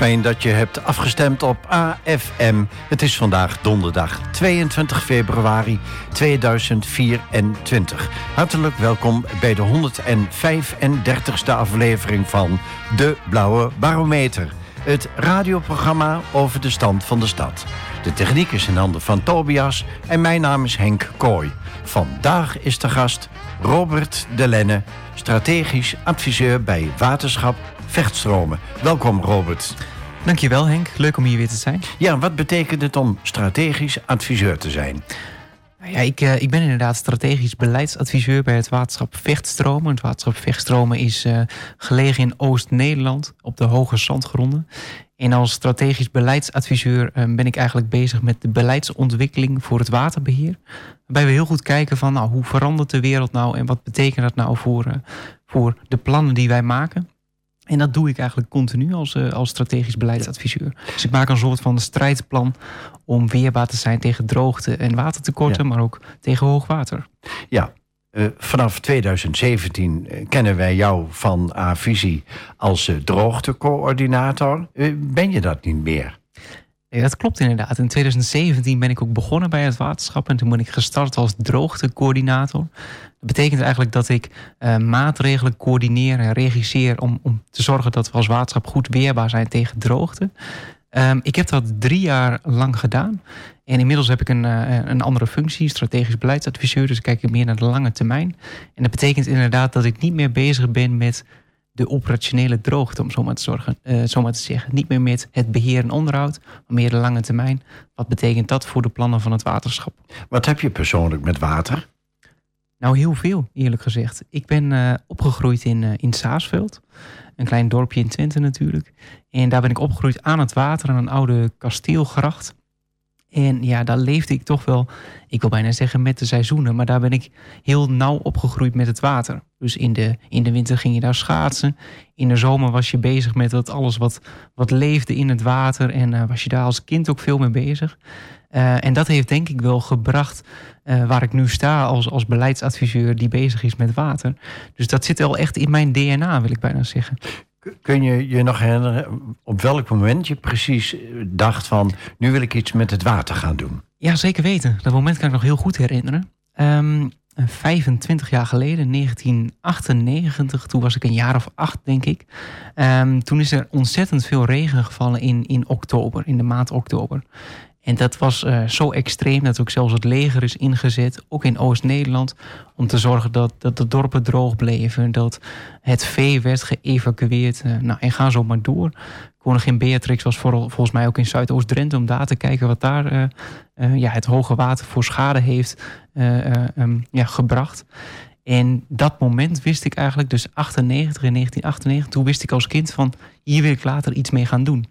Fijn dat je hebt afgestemd op AFM. Het is vandaag donderdag 22 februari 2024. Hartelijk welkom bij de 135ste aflevering van De Blauwe Barometer. Het radioprogramma over de stand van de stad. De techniek is in handen van Tobias en mijn naam is Henk Kooi. Vandaag is de gast Robert de Lenne, strategisch adviseur bij Waterschap Vechtstromen. Welkom Robert. Dankjewel Henk, leuk om hier weer te zijn. Ja, wat betekent het om strategisch adviseur te zijn? Nou ja, ik, uh, ik ben inderdaad strategisch beleidsadviseur bij het waterschap Vechtstromen. Het waterschap Vechtstromen is uh, gelegen in Oost-Nederland op de hoge zandgronden. En als strategisch beleidsadviseur uh, ben ik eigenlijk bezig met de beleidsontwikkeling voor het waterbeheer. Waarbij we heel goed kijken van nou, hoe verandert de wereld nou en wat betekent dat nou voor, voor de plannen die wij maken. En dat doe ik eigenlijk continu als, uh, als strategisch beleidsadviseur. Dus ik maak een soort van strijdplan om weerbaar te zijn tegen droogte en watertekorten, ja. maar ook tegen hoogwater. Ja, uh, vanaf 2017 kennen wij jou van A-Visie als droogtecoördinator. ben je dat niet meer? Nee, dat klopt inderdaad. In 2017 ben ik ook begonnen bij het waterschap en toen ben ik gestart als droogtecoördinator. Dat betekent eigenlijk dat ik uh, maatregelen coördineer en regisseer om, om te zorgen dat we als waterschap goed weerbaar zijn tegen droogte. Um, ik heb dat drie jaar lang gedaan. En inmiddels heb ik een, uh, een andere functie, strategisch beleidsadviseur. Dus kijk ik meer naar de lange termijn. En dat betekent inderdaad dat ik niet meer bezig ben met de operationele droogte, om zo maar te, zorgen, uh, zo maar te zeggen. Niet meer met het beheer en onderhoud, maar meer de lange termijn. Wat betekent dat voor de plannen van het waterschap? Wat heb je persoonlijk met water? Nou, heel veel, eerlijk gezegd. Ik ben uh, opgegroeid in, uh, in Saasveld. Een klein dorpje in Twente natuurlijk. En daar ben ik opgegroeid aan het water, aan een oude kasteelgracht. En ja, daar leefde ik toch wel, ik wil bijna zeggen met de seizoenen, maar daar ben ik heel nauw opgegroeid met het water. Dus in de, in de winter ging je daar schaatsen. In de zomer was je bezig met dat alles wat, wat leefde in het water. En uh, was je daar als kind ook veel mee bezig. Uh, en dat heeft denk ik wel gebracht uh, waar ik nu sta als, als beleidsadviseur die bezig is met water. Dus dat zit wel echt in mijn DNA, wil ik bijna zeggen. Kun je je nog herinneren op welk moment je precies dacht van... nu wil ik iets met het water gaan doen? Ja, zeker weten. Dat moment kan ik nog heel goed herinneren. Um, 25 jaar geleden, 1998, toen was ik een jaar of acht, denk ik. Um, toen is er ontzettend veel regen gevallen in, in oktober, in de maand oktober. En dat was uh, zo extreem dat ook zelfs het leger is ingezet, ook in Oost-Nederland, om te zorgen dat, dat de dorpen droog bleven, dat het vee werd geëvacueerd. Uh, nou, en ga zo maar door. Koningin Beatrix was vooral, volgens mij ook in Zuidoost-Drenthe om daar te kijken wat daar uh, ja, het hoge water voor schade heeft um, ja, gebracht. En dat moment wist ik eigenlijk, dus 98 in 1998, toen wist ik als kind van hier wil ik later iets mee gaan doen.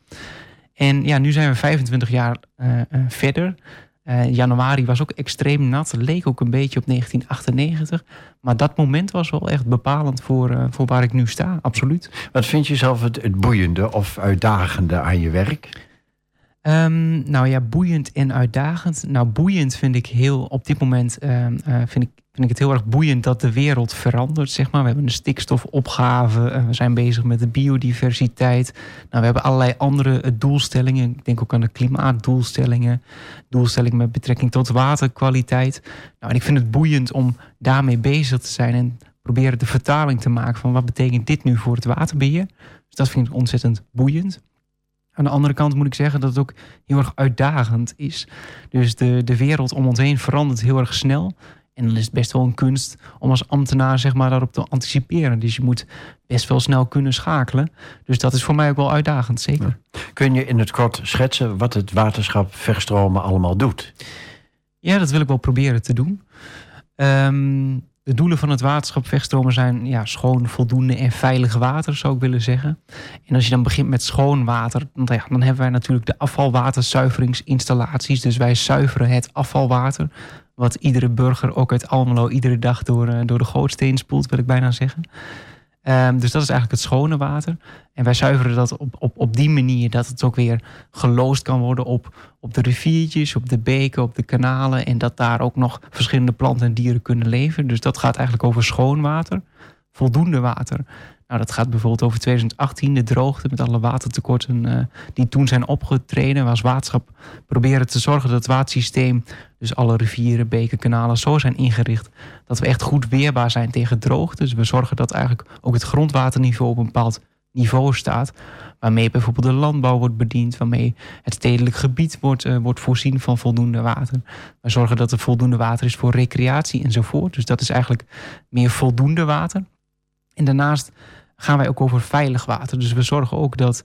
En ja, nu zijn we 25 jaar uh, uh, verder. Uh, januari was ook extreem nat. Leek ook een beetje op 1998. Maar dat moment was wel echt bepalend voor, voor waar ik nu sta, absoluut. Wat vind je zelf het, het boeiende of uitdagende aan je werk? Um, nou ja, boeiend en uitdagend. Nou, boeiend vind ik heel op dit moment vind ik vind ik het heel erg boeiend dat de wereld verandert. Zeg maar. We hebben een stikstofopgave, we zijn bezig met de biodiversiteit. Nou, we hebben allerlei andere doelstellingen. Ik denk ook aan de klimaatdoelstellingen, doelstellingen met betrekking tot waterkwaliteit. Nou, en ik vind het boeiend om daarmee bezig te zijn en proberen de vertaling te maken van wat betekent dit nu voor het waterbeheer. Dus dat vind ik ontzettend boeiend. Aan de andere kant moet ik zeggen dat het ook heel erg uitdagend is. Dus de, de wereld om ons heen verandert heel erg snel. En dan is het best wel een kunst om als ambtenaar zeg maar, daarop te anticiperen. Dus je moet best wel snel kunnen schakelen. Dus dat is voor mij ook wel uitdagend, zeker. Ja. Kun je in het kort schetsen wat het waterschap Verstromen allemaal doet? Ja, dat wil ik wel proberen te doen. Um, de doelen van het waterschap Vegstromen zijn ja, schoon, voldoende en veilig water, zou ik willen zeggen. En als je dan begint met schoon water, dan, ja, dan hebben wij natuurlijk de afvalwaterzuiveringsinstallaties. Dus wij zuiveren het afvalwater wat iedere burger ook uit Almelo iedere dag door, uh, door de gootsteen spoelt, wil ik bijna zeggen. Um, dus dat is eigenlijk het schone water. En wij zuiveren dat op, op, op die manier dat het ook weer geloosd kan worden op, op de riviertjes, op de beken, op de kanalen. En dat daar ook nog verschillende planten en dieren kunnen leven. Dus dat gaat eigenlijk over schoon water. voldoende water. Nou, dat gaat bijvoorbeeld over 2018, de droogte met alle watertekorten uh, die toen zijn opgetreden. We als waterschap proberen te zorgen dat het watersysteem, dus alle rivieren, beken, kanalen, zo zijn ingericht dat we echt goed weerbaar zijn tegen droogte. Dus we zorgen dat eigenlijk ook het grondwaterniveau op een bepaald niveau staat. Waarmee bijvoorbeeld de landbouw wordt bediend, waarmee het stedelijk gebied wordt, uh, wordt voorzien van voldoende water. We zorgen dat er voldoende water is voor recreatie enzovoort. Dus dat is eigenlijk meer voldoende water. En daarnaast gaan wij ook over veilig water. Dus we zorgen ook dat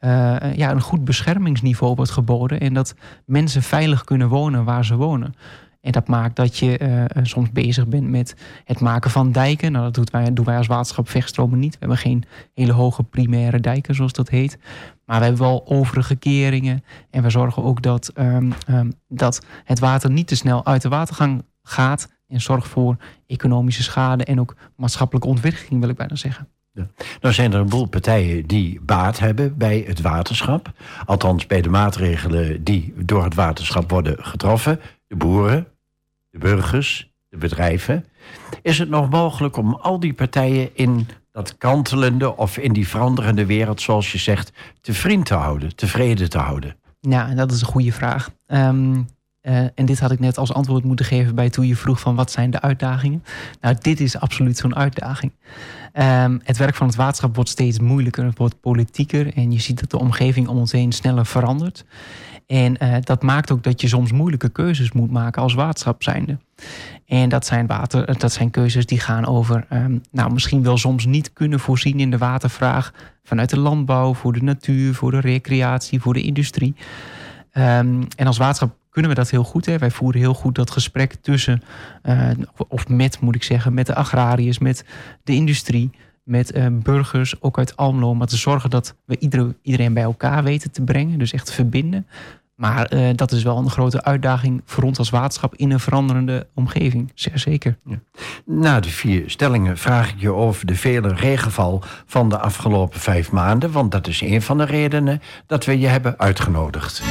uh, ja, een goed beschermingsniveau wordt geboden en dat mensen veilig kunnen wonen waar ze wonen. En dat maakt dat je uh, soms bezig bent met het maken van dijken. Nou, dat doen wij, doen wij als waterschap Vechtstromen niet. We hebben geen hele hoge primaire dijken, zoals dat heet. Maar we hebben wel overige keringen. En we zorgen ook dat, um, um, dat het water niet te snel uit de watergang gaat. En zorgt voor economische schade en ook maatschappelijke ontwikkeling, wil ik bijna zeggen. Nou zijn er een boel partijen die baat hebben bij het waterschap. Althans bij de maatregelen die door het waterschap worden getroffen. De boeren, de burgers, de bedrijven. Is het nog mogelijk om al die partijen in dat kantelende of in die veranderende wereld, zoals je zegt, te vriend te houden, tevreden te houden? Ja, dat is een goede vraag. Um, uh, en dit had ik net als antwoord moeten geven bij toen je vroeg van wat zijn de uitdagingen. Nou, dit is absoluut zo'n uitdaging. Um, het werk van het waterschap wordt steeds moeilijker, het wordt politieker en je ziet dat de omgeving om ons heen sneller verandert. En uh, dat maakt ook dat je soms moeilijke keuzes moet maken als waterschap zijnde. En dat zijn, water, dat zijn keuzes die gaan over, um, nou misschien wel soms niet kunnen voorzien in de watervraag vanuit de landbouw, voor de natuur, voor de recreatie, voor de industrie. Um, en als waterschap kunnen we dat heel goed. Hè? Wij voeren heel goed dat gesprek tussen, uh, of met moet ik zeggen, met de agrariërs, met de industrie, met uh, burgers, ook uit Almelo. Maar te zorgen dat we iedereen, bij elkaar weten te brengen, dus echt verbinden. Maar uh, dat is wel een grote uitdaging voor ons als waterschap in een veranderende omgeving. Zeker. Ja. Na de vier stellingen vraag ik je over de vele regenval van de afgelopen vijf maanden. Want dat is een van de redenen dat we je hebben uitgenodigd.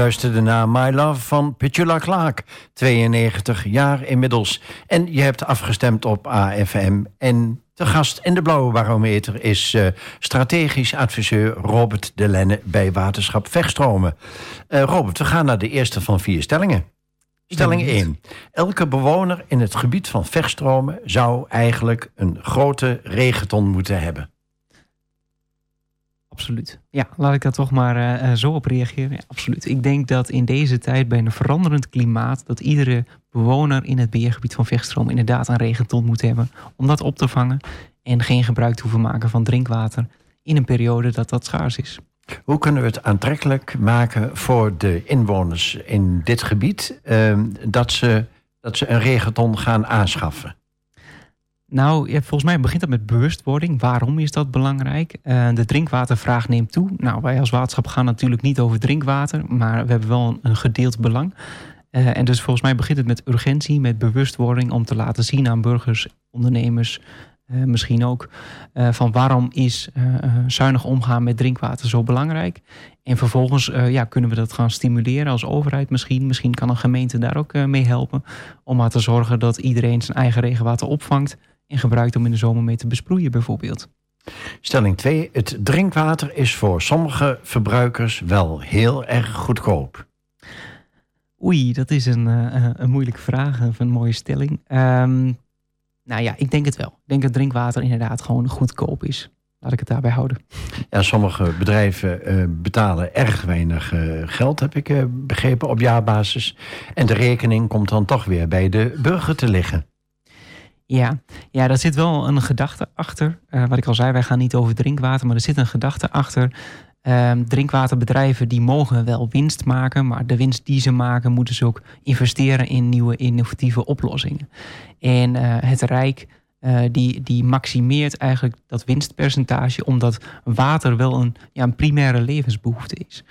Luisterde naar My Love van Petula Clark, 92 jaar inmiddels. En je hebt afgestemd op AFM. En de gast in de Blauwe Barometer is uh, strategisch adviseur Robert de Lenne bij Waterschap Vechtstromen. Uh, Robert, we gaan naar de eerste van vier stellingen. Stelling 1. Elke bewoner in het gebied van Vechtstromen zou eigenlijk een grote regenton moeten hebben. Absoluut. Ja, laat ik daar toch maar uh, zo op reageren. Ja, absoluut. Ik denk dat in deze tijd bij een veranderend klimaat... dat iedere bewoner in het beheergebied van Vechtstroom... inderdaad een regenton moet hebben om dat op te vangen... en geen gebruik te hoeven maken van drinkwater... in een periode dat dat schaars is. Hoe kunnen we het aantrekkelijk maken voor de inwoners in dit gebied... Uh, dat, ze, dat ze een regenton gaan aanschaffen? Nou, volgens mij begint dat met bewustwording. Waarom is dat belangrijk? Uh, de drinkwatervraag neemt toe. Nou, wij als waterschap gaan natuurlijk niet over drinkwater, maar we hebben wel een, gedeeld belang. Uh, en dus volgens mij begint het met urgentie, met bewustwording om te laten zien aan burgers, ondernemers, uh, misschien ook, van waarom is zuinig omgaan met drinkwater zo belangrijk. En vervolgens ja, kunnen we dat gaan stimuleren als overheid misschien. Misschien kan een gemeente daar ook mee helpen om maar te zorgen dat iedereen zijn eigen regenwater opvangt en gebruikt om in de zomer mee te besproeien bijvoorbeeld. Stelling 2. Het drinkwater is voor sommige verbruikers wel heel erg goedkoop. Oei, dat is een, uh, een moeilijke vraag of een mooie stelling. Um, nou ja, ik denk het wel. Ik denk dat drinkwater inderdaad gewoon goedkoop is. Laat ik het daarbij houden. Ja, sommige bedrijven uh, betalen erg weinig uh, geld, heb ik begrepen, op jaarbasis. En de rekening komt dan toch weer bij de burger te liggen. Ja, ja, daar zit wel een gedachte achter. Uh, wat ik al zei, wij gaan niet over drinkwater, maar er zit een gedachte achter. Uh, drinkwaterbedrijven die mogen wel winst maken, maar de winst die ze maken moeten ze ook investeren in nieuwe innovatieve oplossingen. En uh, het Rijk uh, die, die maximeert eigenlijk dat winstpercentage, omdat water wel een, ja, een primaire levensbehoefte is.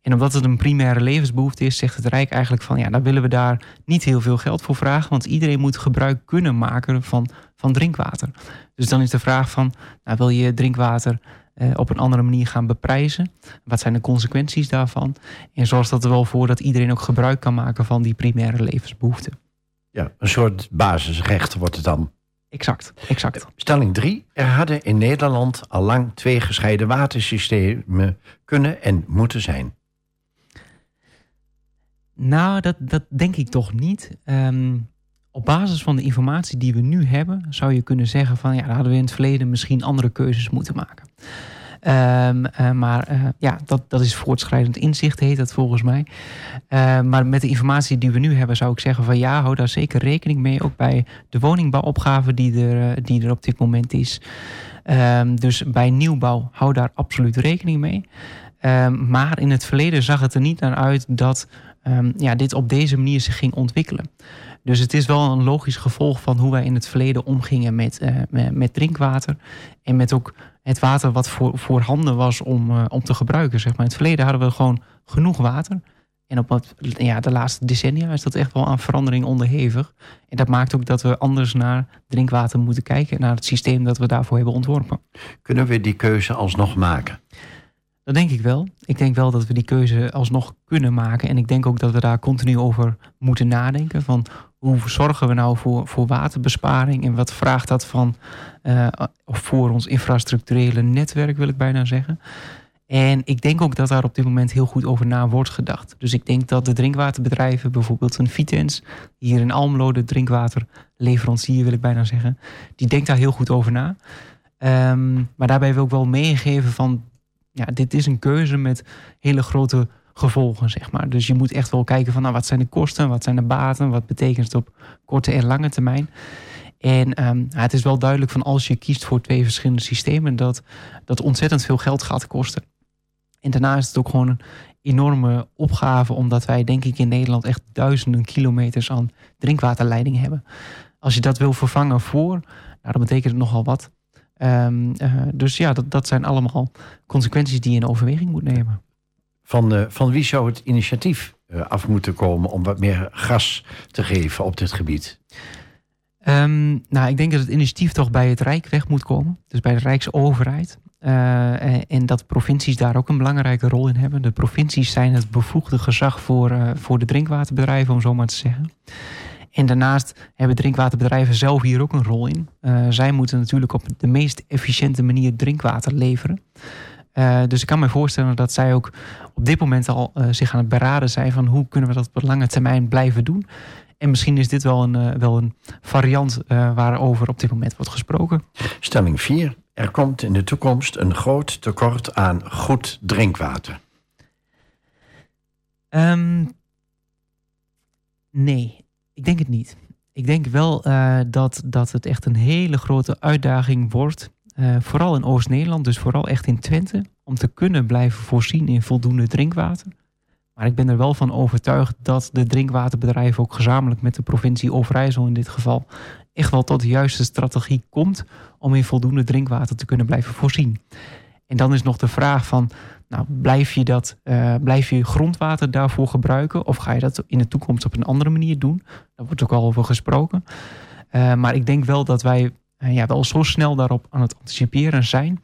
En omdat het een primaire levensbehoefte is, zegt het Rijk eigenlijk van ja, dan willen we daar niet heel veel geld voor vragen, want iedereen moet gebruik kunnen maken van, van drinkwater. Dus dan is de vraag van, nou, wil je drinkwater eh, op een andere manier gaan beprijzen? Wat zijn de consequenties daarvan? En zorgt dat er wel voor dat iedereen ook gebruik kan maken van die primaire levensbehoeften. Ja, een soort basisrecht wordt het dan. Exact, exact. Stelling 3. Er hadden in Nederland al lang twee gescheiden watersystemen kunnen en moeten zijn. Nou, dat, dat denk ik toch niet. Um, op basis van de informatie die we nu hebben, zou je kunnen zeggen van ja, hadden we in het verleden misschien andere keuzes moeten maken. Um, uh, maar uh, ja, dat, dat is voortschrijdend inzicht, heet dat volgens mij. Uh, maar met de informatie die we nu hebben, zou ik zeggen van ja, hou daar zeker rekening mee. Ook bij de woningbouwopgave die er, die er op dit moment is. Dus bij nieuwbouw, hou daar absoluut rekening mee. maar in het verleden zag het er niet naar uit dat um, ja, dit op deze manier zich ging ontwikkelen. Dus het is wel een logisch gevolg van hoe wij in het verleden omgingen met, uh, met, drinkwater. En met ook het water wat voor, voorhanden was om, uh, om te gebruiken. Zeg maar. In het verleden hadden we gewoon genoeg water. En op wat, ja, de laatste decennia is dat echt wel aan verandering onderhevig. En dat maakt ook dat we anders naar drinkwater moeten kijken. Naar het systeem dat we daarvoor hebben ontworpen. Kunnen we die keuze alsnog maken? Dat denk ik wel. Ik denk wel dat we die keuze alsnog kunnen maken. En ik denk ook dat we daar continu over moeten nadenken. Van hoe zorgen we nou voor, voor waterbesparing? En wat vraagt dat van uh, voor ons infrastructurele netwerk, wil ik bijna zeggen. En ik denk ook dat daar op dit moment heel goed over na wordt gedacht. Dus ik denk dat de drinkwaterbedrijven, bijvoorbeeld een Vitens, hier in Almelo, de drinkwaterleverancier wil ik bijna zeggen, die denkt daar heel goed over na. Um, maar daarbij wil ik wel meegeven van ja, dit is een keuze met hele grote gevolgen, zeg maar. Dus je moet echt wel kijken van, nou, wat zijn de kosten, wat zijn de baten, wat betekent het op korte en lange termijn. En um, het is wel duidelijk van als je kiest voor twee verschillende systemen, dat dat ontzettend veel geld gaat kosten. En daarna is het ook gewoon een enorme opgave, omdat wij denk ik in Nederland echt duizenden kilometers aan drinkwaterleiding hebben. Als je dat wil vervangen voor, nou, dan betekent het nogal wat. Um, uh, dus ja, dat, dat zijn allemaal consequenties die je in overweging moet nemen. Van, uh, van wie zou het initiatief uh, af moeten komen om wat meer gas te geven op dit gebied? Um, nou, ik denk dat het initiatief toch bij het Rijk weg moet komen. Dus bij de Rijksoverheid. en dat provincies daar ook een belangrijke rol in hebben. De provincies zijn het bevoegde gezag voor, voor de drinkwaterbedrijven, om zo maar te zeggen. En daarnaast hebben drinkwaterbedrijven zelf hier ook een rol in. zij moeten natuurlijk op de meest efficiënte manier drinkwater leveren. Uh, dus ik kan me voorstellen dat zij ook op dit moment al uh, zich aan het beraden zijn van hoe kunnen we dat op lange termijn blijven doen. En misschien is dit wel een, wel een variant waarover op dit moment wordt gesproken. Stelling 4. Er komt in de toekomst een groot tekort aan goed drinkwater. Um, nee, ik denk het niet. Ik denk wel dat, dat het echt een hele grote uitdaging wordt uh, vooral in Oost-Nederland, dus vooral echt in Twente, om te kunnen blijven voorzien in voldoende drinkwater. Maar ik ben er wel van overtuigd dat de drinkwaterbedrijven ook gezamenlijk met de provincie Overijssel in dit geval echt wel tot de juiste strategie komt om in voldoende drinkwater te kunnen blijven voorzien. En dan is nog de vraag van, nou, blijf je, dat, uh, blijf je grondwater daarvoor gebruiken of ga je dat in de toekomst op een andere manier doen? Daar wordt ook al over gesproken. Uh, maar ik denk wel dat wij uh, ja, wel zo snel daarop aan het anticiperen zijn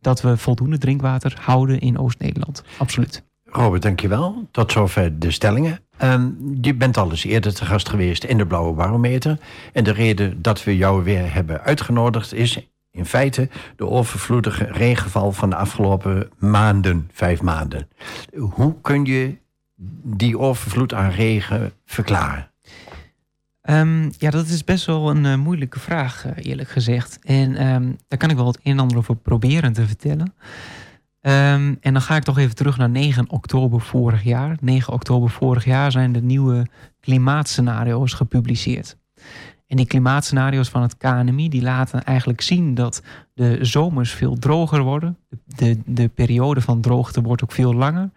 dat we voldoende drinkwater houden in Oost-Nederland. Absoluut. Robert, dankjewel. Tot zover de stellingen. Um, je bent al eens eerder te gast geweest in de Blauwe Barometer. En de reden dat we jou weer hebben uitgenodigd is in feite de overvloedige regenval van de afgelopen maanden, vijf maanden. Hoe kun je die overvloed aan regen verklaren? Um, ja, dat is best wel een uh, moeilijke vraag, uh, eerlijk gezegd. En um, daar kan ik wel het een en ander over proberen te vertellen. Um, en dan ga ik toch even terug naar 9 oktober vorig jaar. 9 oktober vorig jaar zijn de nieuwe klimaatscenario's gepubliceerd. En die klimaatscenario's van het KNMI die laten eigenlijk zien dat de zomers veel droger worden. De, de, de periode van droogte wordt ook veel langer.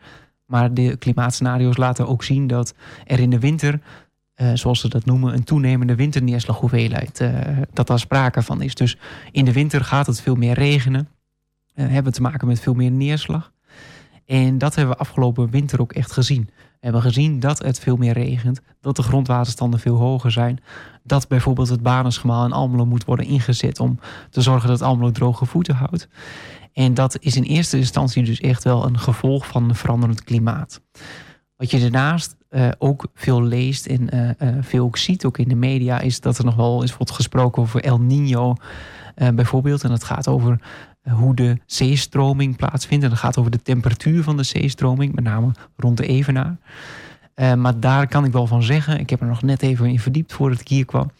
Maar de klimaatscenario's laten ook zien dat er in de winter uh, zoals ze dat noemen, een toenemende winterneerslaghoeveelheid. Uh, dat daar sprake van is. Dus in de winter gaat het veel meer regenen. Uh, hebben we te maken met veel meer neerslag. En dat hebben we afgelopen winter ook echt gezien. We hebben gezien dat het veel meer regent, dat de grondwaterstanden veel hoger zijn, dat bijvoorbeeld het Banenschemaal in Almelo moet worden ingezet om te zorgen dat Almelo droge voeten houdt. En dat is in eerste instantie dus echt wel een gevolg van een veranderend klimaat. Wat je daarnaast uh, ook veel leest en uh, uh, veel ook ziet, ook in de media, is dat er nog wel eens wordt gesproken over El Nino bijvoorbeeld. En dat gaat over hoe de zeestroming plaatsvindt. En dat gaat over de temperatuur van de zeestroming, met name rond de Evenaar. maar daar kan ik wel van zeggen, ik heb er nog net even in verdiept voordat ik hier kwam,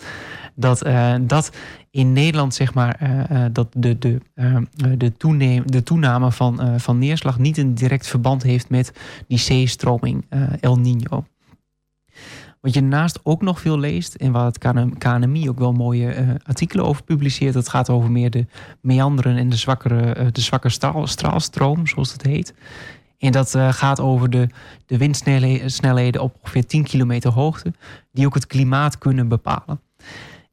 dat dat in Nederland zeg maar dat de, de, de, toeneem, de toename van, van neerslag niet een direct verband heeft met die zeestroming El Nino. Wat je daarnaast ook nog veel leest en waar het KNMI ook wel mooie artikelen over publiceert, dat gaat over meer de meanderen en de zwakkere, de zwakke straal, straalstroom, zoals het heet. En dat uh, gaat over de, de windsnelheden op ongeveer 10 kilometer hoogte, die ook het klimaat kunnen bepalen.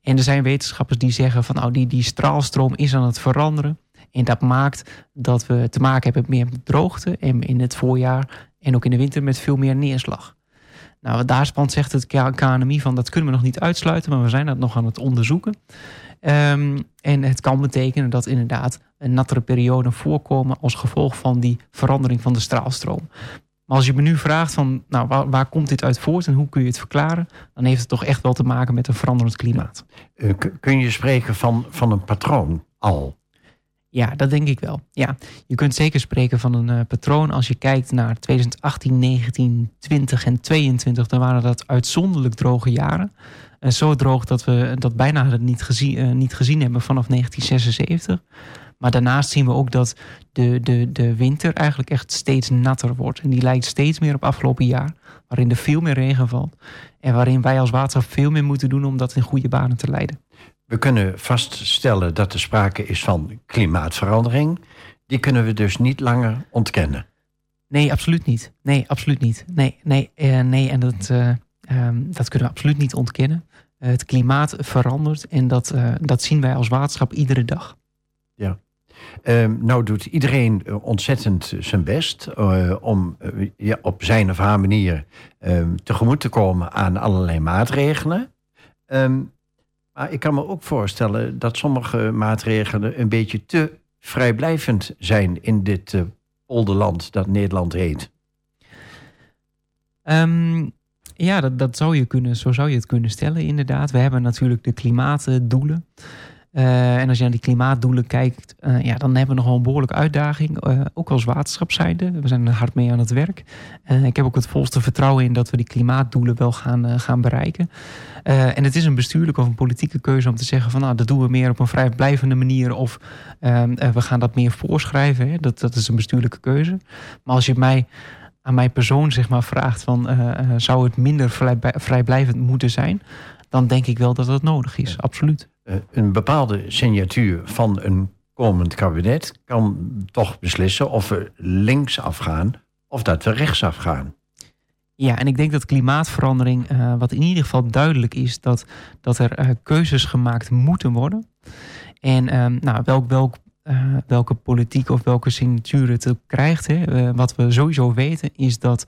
En er zijn wetenschappers die zeggen van nou, die, die straalstroom is aan het veranderen. En dat maakt dat we te maken hebben met meer droogte en in het voorjaar en ook in de winter met veel meer neerslag. Nou, daar spant zegt het KNMI van dat kunnen we nog niet uitsluiten, maar we zijn dat nog aan het onderzoeken. Um, en het kan betekenen dat inderdaad een nattere perioden voorkomen als gevolg van die verandering van de straalstroom. Maar als je me nu vraagt van, nou, waar, waar, komt dit uit voort en hoe kun je het verklaren, dan heeft het toch echt wel te maken met een veranderend klimaat. Uh, kun je spreken van, van een patroon al? Ja, dat denk ik wel. Ja, je kunt zeker spreken van een uh, patroon als je kijkt naar 2018, 19, 20 en 22. Dan waren dat uitzonderlijk droge jaren. Uh, zo droog dat we dat bijna niet gezien, niet gezien hebben vanaf 1976. Maar daarnaast zien we ook dat de, de, de winter eigenlijk echt steeds natter wordt. En die lijkt steeds meer op afgelopen jaar, waarin er veel meer regen valt. En waarin wij als waterschap veel meer moeten doen om dat in goede banen te leiden. We kunnen vaststellen dat er sprake is van klimaatverandering. Die kunnen we dus niet langer ontkennen. Nee, absoluut niet. Nee, absoluut niet. Nee, nee, uh, nee en dat, uh, um, dat kunnen we absoluut niet ontkennen. Uh, het klimaat verandert en dat, dat zien wij als waterschap iedere dag. Ja. Um, nou doet iedereen ontzettend zijn best om ja, op zijn of haar manier um, tegemoet te komen aan allerlei maatregelen. Um, maar ik kan me ook voorstellen dat sommige maatregelen een beetje te vrijblijvend zijn in dit uh, polderland dat Nederland heet? Um, ja, dat, dat zou je kunnen, zo zou je het kunnen stellen, inderdaad. We hebben natuurlijk de klimaatdoelen. En als je naar die klimaatdoelen kijkt, uh, ja, dan hebben we nog wel een behoorlijke uitdaging. Uh, ook als waterschap zijnde. We zijn er hard mee aan het werk. ik heb ook het volste vertrouwen in dat we die klimaatdoelen wel gaan, gaan bereiken. en het is een bestuurlijke of een politieke keuze om te zeggen van nou, dat doen we meer op een vrijblijvende manier. Of ehm, we gaan dat meer voorschrijven. Hè. Dat, dat is een bestuurlijke keuze. Maar als je mij aan mijn persoon zeg maar, vraagt van zou het minder vrijblijvend moeten zijn, dan denk ik wel dat dat nodig is, absoluut. Eh, een bepaalde signatuur van een komend kabinet kan toch beslissen of we links afgaan of dat we rechts afgaan. Ja, en ik denk dat klimaatverandering, uh, wat in ieder geval duidelijk is, dat, dat er uh, keuzes gemaakt moeten worden. En uh, nou, welk, welk, welke politiek of welke signatuur het ook krijgt, hè, wat we sowieso weten, is dat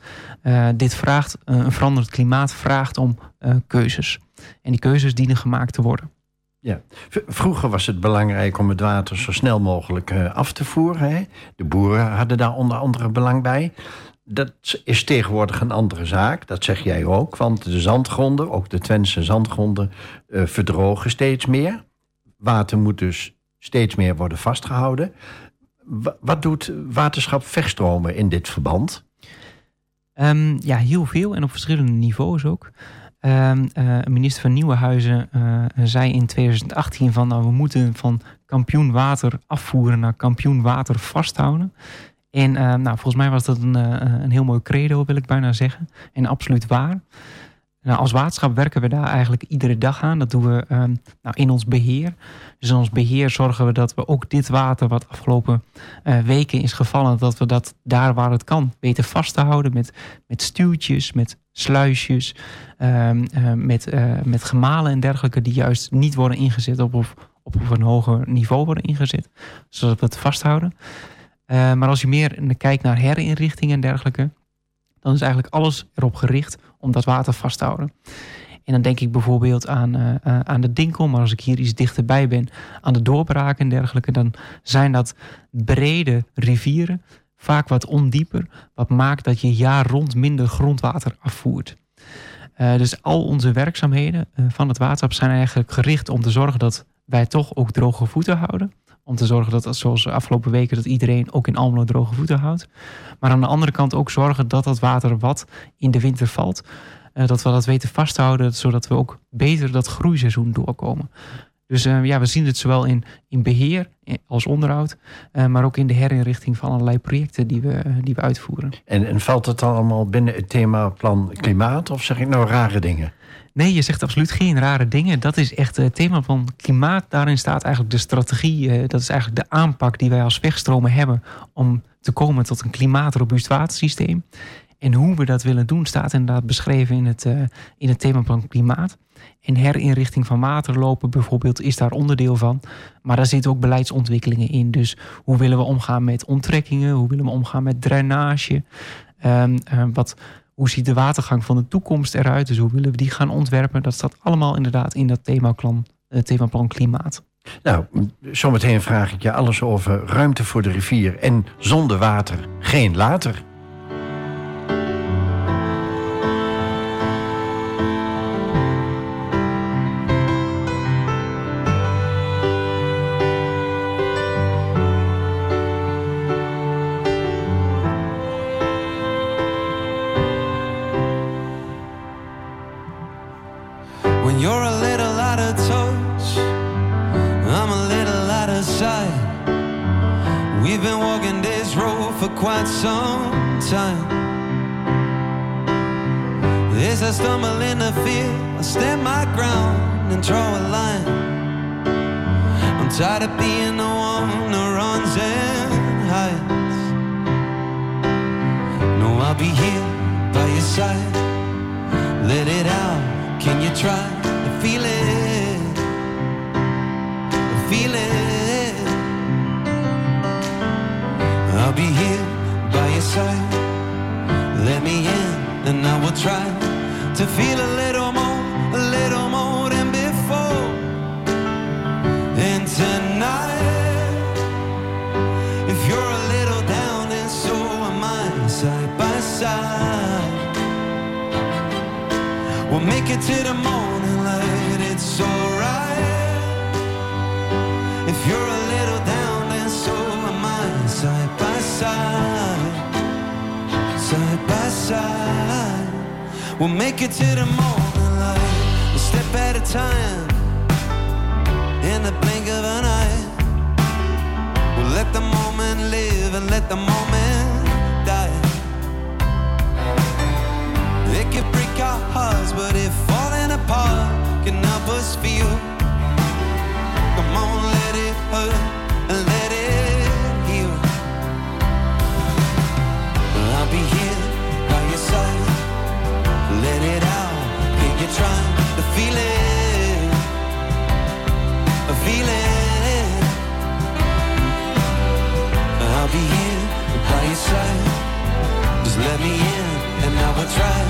dit vraagt, een veranderd klimaat vraagt om keuzes. En die keuzes dienen gemaakt te worden. Ja. Vroeger was het belangrijk om het water zo snel mogelijk uh, af te voeren. Hè? De boeren hadden daar onder andere belang bij. Dat is tegenwoordig een andere zaak, dat zeg jij ook. Want de zandgronden, ook de Twentse zandgronden, uh, verdrogen steeds meer. Water moet dus steeds meer worden vastgehouden. Wat doet waterschap Verstromen in dit verband? Um, ja, heel veel en op verschillende niveaus ook. Um, uh, minister van Nieuwenhuizen uh, zei in 2018 van nou, we moeten van kampioen water afvoeren naar kampioen water vasthouden. En uh, nou, volgens mij was dat een, een heel mooi credo, wil ik bijna zeggen. En absoluut waar. Nou, als waterschap werken we daar eigenlijk iedere dag aan. Dat doen we ehm, nou, in ons beheer. Dus in ons beheer zorgen we dat we ook dit water wat afgelopen weken is gevallen, dat we dat daar waar het kan weten vast te houden met, met stuwtjes, met sluisjes, uh, uh, met, met gemalen en dergelijke die juist niet worden ingezet op, op, op een hoger niveau worden ingezet, zodat we het vasthouden. maar als je meer kijkt naar herinrichtingen en dergelijke, dan is eigenlijk alles erop gericht om dat water vast te houden. En dan denk ik bijvoorbeeld aan, uh, aan de Dinkel, maar als ik hier iets dichterbij ben, aan de doorbraken en dergelijke, dan zijn dat brede rivieren, vaak wat ondieper, wat maakt dat je jaar rond minder grondwater afvoert. Uh, dus al onze werkzaamheden uh, van het waterschap zijn eigenlijk gericht om te zorgen dat wij toch ook droge voeten houden. Om te zorgen dat, zoals de afgelopen weken, dat iedereen ook in Almelo droge voeten houdt. Maar aan de andere kant ook zorgen dat dat water wat in de winter valt, uh, dat we dat weten vasthouden, zodat we ook beter dat groeiseizoen doorkomen. Dus uh, ja, we zien het zowel in, in beheer als onderhoud, uh, maar ook in de herinrichting van allerlei projecten die we, die we uitvoeren. En, en valt het allemaal binnen het thema plan klimaat of zeg ik nou rare dingen? Nee, je zegt absoluut geen rare dingen. Dat is echt het thema van klimaat. Daarin staat eigenlijk de strategie. Dat is eigenlijk de aanpak die wij als wegstromen hebben om te komen tot een klimaatrobuust watersysteem. En hoe we dat willen doen staat inderdaad beschreven in het, uh, in het thema van klimaat. En herinrichting van waterlopen bijvoorbeeld is daar onderdeel van. Maar daar zitten ook beleidsontwikkelingen in. Dus hoe willen we omgaan met onttrekkingen? Hoe willen we omgaan met drainage? Um, uh, wat hoe ziet de watergang van de toekomst eruit? Dus hoe willen we die gaan ontwerpen? Dat staat allemaal inderdaad in dat themaplan, uh, themaplan klimaat. Nou, zometeen vraag ik je alles over ruimte voor de rivier en zonder water geen later. for quite some time. As I stumble in the field, I stand my ground and draw a line. I'm tired of being the one who runs and hides. No, I'll be here by your side. Let it out. Can you try to feel it? Feel it. be here by your side. Let me in, and I will try to feel a little more, a little more than before. And tonight, if you're a little down, and so am I, side by side. We'll make it to the morning light, it's all. Side. We'll make it to the morning light, a step at a time. In the blink of an eye. We'll let the moment live and let the moment die. It can break our hearts, but if falling apart can help us feel, come on, let it hurt yeah, you're to feel it, feel it. I'll be here by your side. Just let me in, and I will try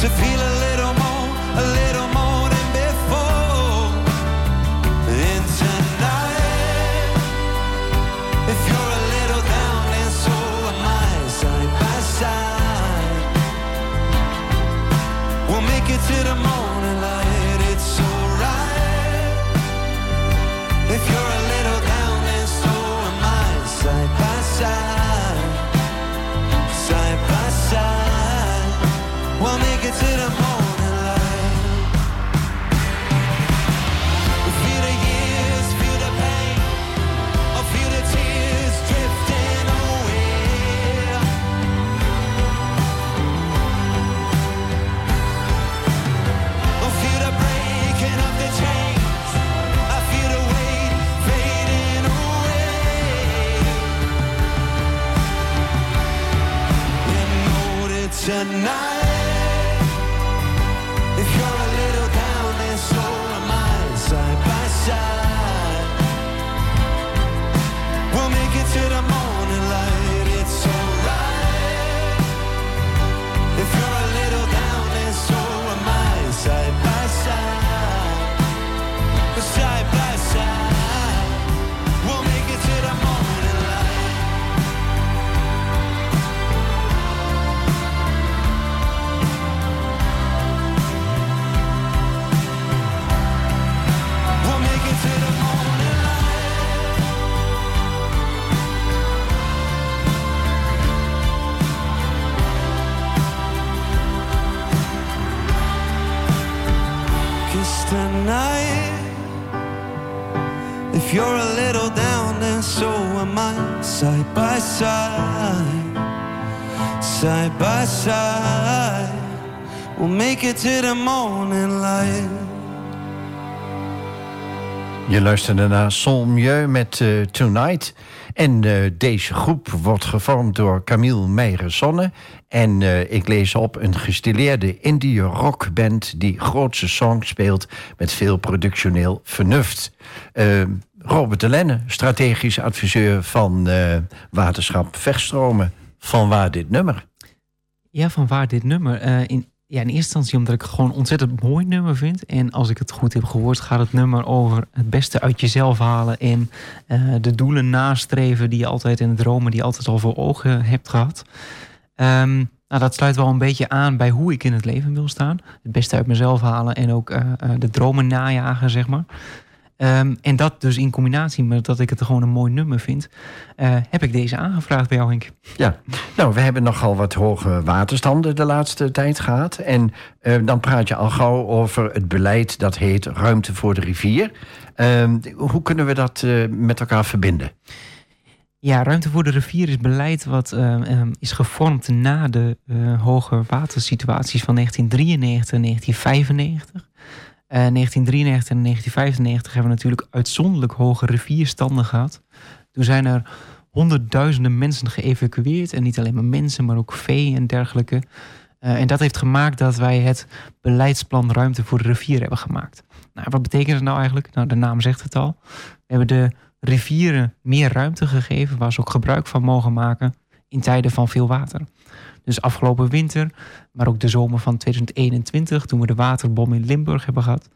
to feel a little more, a little more side by side. We'll make it to the morning we'll make it to the morning light. Je luisterde naar Sol Mieux met eh, Tonight. En eh, deze groep wordt gevormd door Camille Meijer-Zonne. En eh, ik lees op een gestileerde indie rockband... die grootse songs speelt met veel productioneel vernuft. Robert de Lenne, strategisch adviseur van Waterschap Verstromen. Van waar dit nummer? Ja, van waar dit nummer? Eh, in, ja, in eerste instantie omdat ik gewoon een ontzettend mooi nummer vind. En als ik het goed heb gehoord, gaat het nummer over het beste uit jezelf halen. En eh, de doelen nastreven die je altijd in dromen, die je altijd al voor ogen hebt gehad. Ehm, nou, dat sluit wel een beetje aan bij hoe ik in het leven wil staan. Het beste uit mezelf halen en ook eh, de dromen najagen, zeg maar. Ehm, en dat dus in combinatie met dat ik het gewoon een mooi nummer vind, eh, heb ik deze aangevraagd bij jou, Henk. Ja, nou, we hebben nogal wat hoge waterstanden de laatste tijd gehad. En eh, dan praat je al gauw over het beleid dat heet Ruimte voor de Rivier. Ehm, hoe kunnen we dat eh, met elkaar verbinden? Ja, Ruimte voor de Rivier is beleid wat eh, eh, is gevormd na de hoge watersituaties van 1993 en 1995. Eh 1993 en 1995 hebben we natuurlijk uitzonderlijk hoge rivierstanden gehad. Toen zijn er honderdduizenden mensen geëvacueerd. En niet alleen maar mensen, maar ook vee en dergelijke. Eh, en dat heeft gemaakt dat wij het beleidsplan Ruimte voor de Rivier hebben gemaakt. Nou, wat betekent het nou eigenlijk? Nou, de naam zegt het al. We hebben de rivieren meer ruimte gegeven, waar ze ook gebruik van mogen maken in tijden van veel water. Dus afgelopen winter, maar ook de zomer van 2021, toen we de waterbom in Limburg hebben gehad.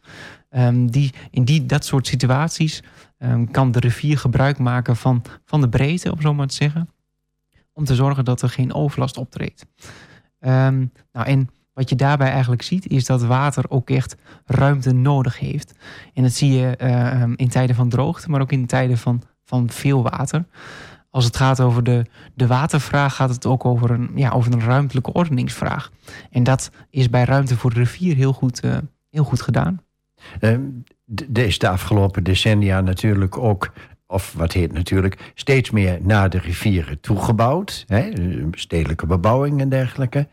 ehm, die, in die, dat soort situaties ehm, kan de rivier gebruik maken van, van de breedte, om zo maar te zeggen. Om te zorgen dat er geen overlast optreedt. Ehm, nou, en wat je daarbij eigenlijk ziet, is dat water ook echt ruimte nodig heeft. En dat zie je in tijden van droogte, maar ook in tijden van, van veel water. Als het gaat over de, de watervraag, gaat het ook over een, ja, over een ruimtelijke ordeningsvraag. En dat is bij ruimte voor de rivier heel goed, uh, heel goed gedaan. Uh, er is de afgelopen decennia natuurlijk ook of wat heet natuurlijk, steeds meer naar de rivieren toegebouwd. Hè, stedelijke bebouwing en dergelijke.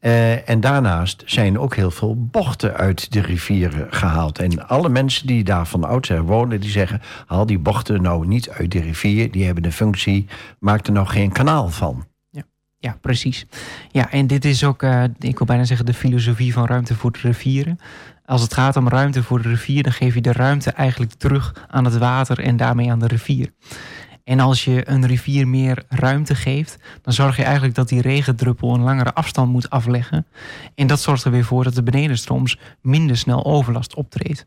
Uh, en daarnaast zijn ook heel veel bochten uit de rivieren gehaald. En alle mensen die daar van oudsher wonen, die zeggen... haal die bochten nou niet uit de rivier, die hebben de functie... maak er nou geen kanaal van. Ja, ja precies. Ja, en dit is ook, uh, ik wil bijna zeggen... de filosofie van ruimte voor de rivieren. Als het gaat om ruimte voor de rivier, dan geef je de ruimte eigenlijk terug aan het water en daarmee aan de rivier. En als je een rivier meer ruimte geeft, dan zorg je eigenlijk dat die regendruppel een langere afstand moet afleggen. En dat zorgt er weer voor dat de benedenstrooms minder snel overlast optreedt.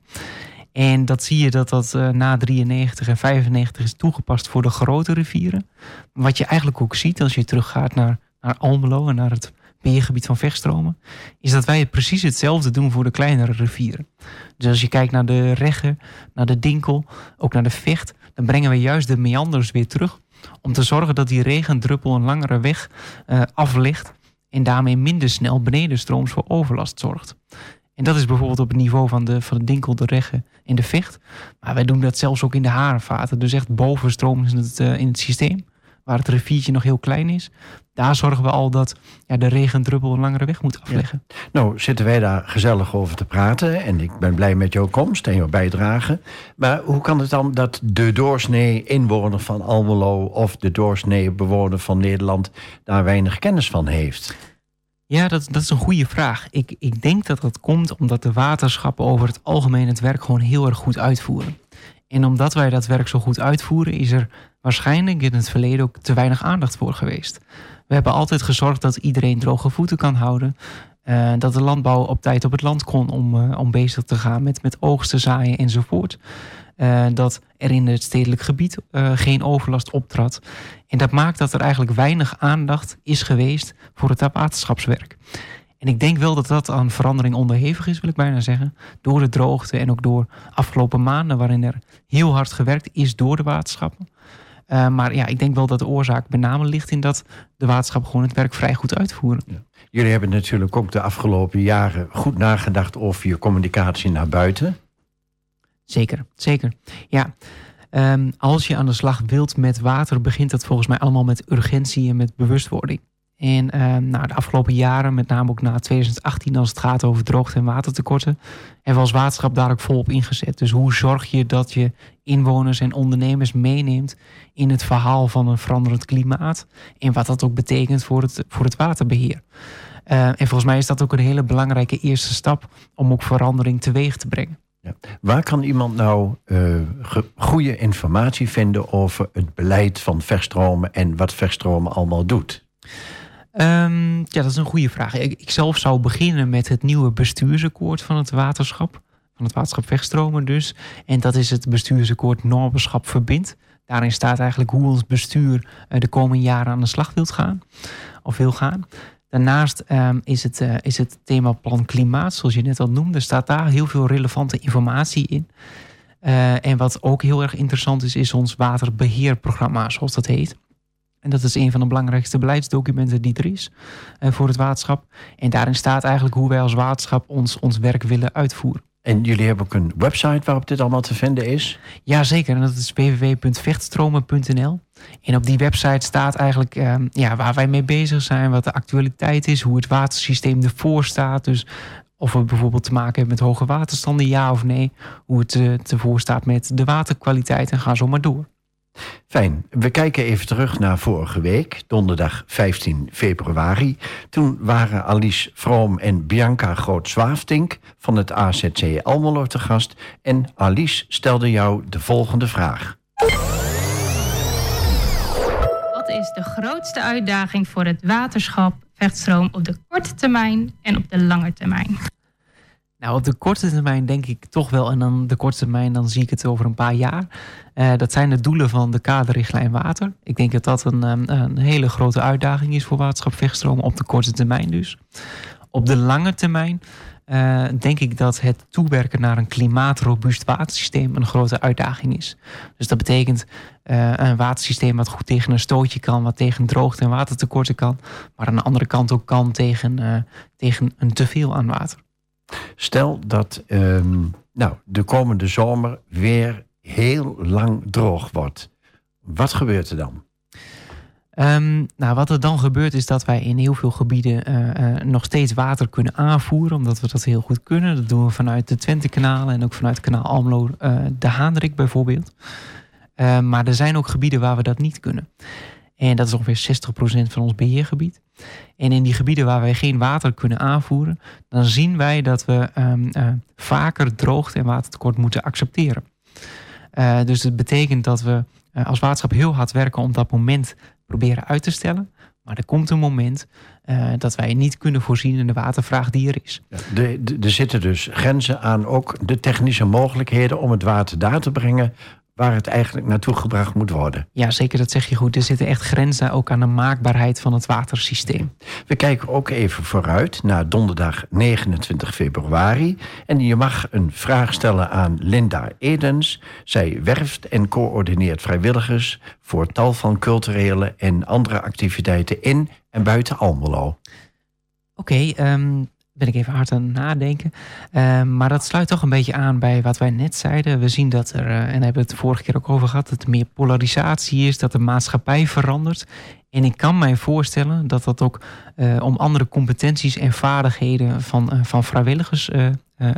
En dat zie je dat dat uh, na 93 en 95 is toegepast voor de grote rivieren. Wat je eigenlijk ook ziet als je teruggaat naar, naar Almelo en naar het beheergebied van vechtstromen, is dat wij precies hetzelfde doen voor de kleinere rivieren. Dus als je kijkt naar de Regge, naar de Dinkel, ook naar de Vecht, dan brengen we juist de meanders weer terug om te zorgen dat die regendruppel een langere weg uh, aflegt en daarmee minder snel benedenstrooms voor overlast zorgt. En dat is bijvoorbeeld op het niveau van de, van de Dinkel, de Regge en de Vecht. Maar wij doen dat zelfs ook in de harenvaten, dus echt bovenstromers in het, uh, in het systeem waar het riviertje nog heel klein is. Daar zorgen we al dat ja, de regendruppel een langere weg moet afleggen. Nou, zitten wij daar gezellig over te praten. En ik ben blij met jouw komst en jouw bijdrage. Maar hoe kan het dan dat de doorsnee inwoner van Almelo... of de doorsnee bewoner van Nederland daar weinig kennis van heeft? Ja, dat, dat is een goede vraag. Ik, ik denk dat dat komt omdat de waterschappen over het algemeen het werk gewoon heel erg goed uitvoeren. En omdat wij dat werk zo goed uitvoeren, is er waarschijnlijk in het verleden ook te weinig aandacht voor geweest. We hebben altijd gezorgd dat iedereen droge voeten kan houden. Uh, dat de landbouw op tijd op het land kon om, uh, om bezig te gaan met, met oogsten, zaaien enzovoort. Uh, dat er in het stedelijk gebied geen overlast optrad. En dat maakt dat er eigenlijk weinig aandacht is geweest voor het waterschapswerk. En ik denk wel dat dat aan verandering onderhevig is, wil ik bijna zeggen. Door de droogte en ook door afgelopen maanden, waarin er heel hard gewerkt is door de waterschappen. Uh, maar ja, ik denk wel dat de oorzaak met name ligt in dat de waterschappen gewoon het werk vrij goed uitvoeren. Ja. Jullie hebben natuurlijk ook de afgelopen jaren goed nagedacht over je communicatie naar buiten. Zeker, zeker. Ja, um, als je aan de slag wilt met water, begint dat volgens mij allemaal met urgentie en met bewustwording. En uh, nou, de afgelopen jaren, met name ook na 2018, als het gaat over droogte en watertekorten, hebben we als waterschap daar ook volop ingezet. Dus hoe zorg je dat je inwoners en ondernemers meeneemt in het verhaal van een veranderend klimaat en wat dat ook betekent voor het, voor het waterbeheer? Uh, en volgens mij is dat ook een hele belangrijke eerste stap om ook verandering teweeg te brengen. Ja. Waar kan iemand nou uh, goede informatie vinden over het beleid van verstromen en wat verstromen allemaal doet? Um, ja, dat is een goede vraag. Ik, zelf zou beginnen met het nieuwe bestuursakkoord van het waterschap. Van het waterschap Vegstromen dus. En dat is het bestuursakkoord Normenschap Verbindt. Daarin staat eigenlijk hoe ons bestuur uh, de komende jaren aan de slag wilt gaan. Of wil gaan. Daarnaast um, is, het, uh, is het thema plan klimaat, zoals je net al noemde, staat daar heel veel relevante informatie in. Uh, en wat ook heel erg interessant is, is ons waterbeheerprogramma, zoals dat heet. En dat is een van de belangrijkste beleidsdocumenten die er is uh, voor het waterschap. En daarin staat eigenlijk hoe wij als waterschap ons, ons werk willen uitvoeren. En jullie hebben ook een website waarop dit allemaal te vinden is? Jazeker, en dat is www.vechtstromen.nl. En op die website staat eigenlijk uh, ja, waar wij mee bezig zijn, wat de actualiteit is, hoe het watersysteem ervoor staat. Dus of we bijvoorbeeld te maken hebben met hoge waterstanden, ja of nee. Hoe het uh, ervoor staat met de waterkwaliteit en ga zo maar door. Fijn. We kijken even terug naar vorige week, donderdag 15 februari. Toen waren Alice Vroom en Bianca Groot-Zwaafdink van het AZC Almelo te gast. En Alice stelde jou de volgende vraag. Wat is de grootste uitdaging voor het waterschap Vechtstroom op de korte termijn en op de lange termijn? Nou, op de korte termijn denk ik toch wel. En dan de korte termijn, dan zie ik het over een paar jaar. Eh, dat zijn de doelen van de kaderrichtlijn water. Ik denk dat dat een, ehm, een hele grote uitdaging is voor waterschap Vechtstroom op de korte termijn dus. Op de lange termijn eh, denk ik dat het toewerken naar een klimaatrobuust watersysteem een grote uitdaging is. Dus dat betekent eh, een watersysteem wat goed tegen een stootje kan, wat tegen droogte en watertekorten kan, maar aan de andere kant ook kan tegen, eh, tegen een teveel aan water. Stel dat ehm, nou, de komende zomer weer heel lang droog wordt. Wat gebeurt er dan? Ehm, nou, wat er dan gebeurt is dat wij in heel veel gebieden eh, eh, nog steeds water kunnen aanvoeren, omdat we dat heel goed kunnen. Dat doen we vanuit de Twente-kanalen en ook vanuit kanaal Almelo eh, de Haanrik bijvoorbeeld. Ehm, maar er zijn ook gebieden waar we dat niet kunnen. En dat is ongeveer 60% van ons beheergebied. En in die gebieden waar wij geen water kunnen aanvoeren, dan zien wij dat we ehm, vaker droogte en watertekort moeten accepteren. dus het betekent dat we als waterschap heel hard werken om dat moment proberen uit te stellen. Maar er komt een moment dat wij niet kunnen voorzien in de watervraag die er is. Er zitten dus grenzen aan ook de technische mogelijkheden om het water daar te brengen waar het eigenlijk naartoe gebracht moet worden. Ja, zeker, dat zeg je goed. Er zitten echt grenzen ook aan de maakbaarheid van het watersysteem. We kijken ook even vooruit naar donderdag 29 februari. En je mag een vraag stellen aan Linda Edens. Zij werft en coördineert vrijwilligers voor tal van culturele en andere activiteiten in en buiten Almelo. Oké, okay, ehm, ben ik even hard aan het nadenken. Uh, maar dat sluit toch een beetje aan bij wat wij net zeiden. We zien dat er, uh, en hebben het de vorige keer ook over gehad, dat er meer polarisatie is, dat de maatschappij verandert. En ik kan mij voorstellen dat dat ook uh, om andere competenties en vaardigheden van, van vrijwilligers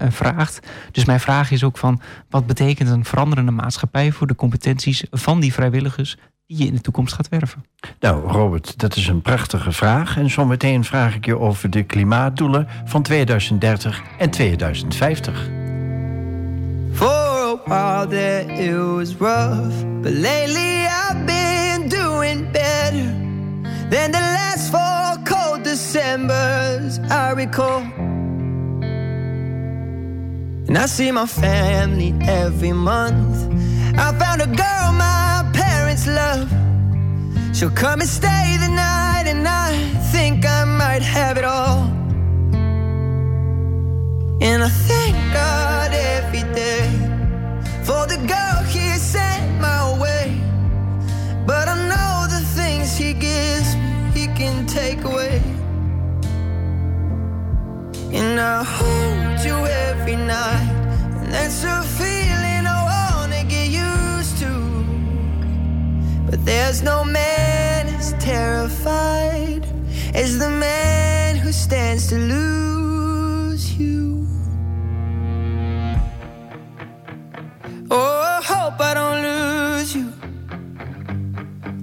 vraagt. Dus mijn vraag is ook van wat betekent een veranderende maatschappij voor de competenties van die vrijwilligers die je in de toekomst gaat werven? Nou, Robert, dat is een prachtige vraag. En zometeen vraag ik je over de klimaatdoelen van 2030 en 2050. For a while there it was rough, but lately I've been doing better than the last four cold Decembers I recall. And I see my family every month. I found a girl my parents love. She'll come and stay the night, and I think I might have it all. And I thank God every day for the girl He sent my way. But I know the things He gives me, He can take away. And I hold you every night, and that's a feeling But there's no man as terrified as the man who stands to lose you. Oh, I hope I don't lose you.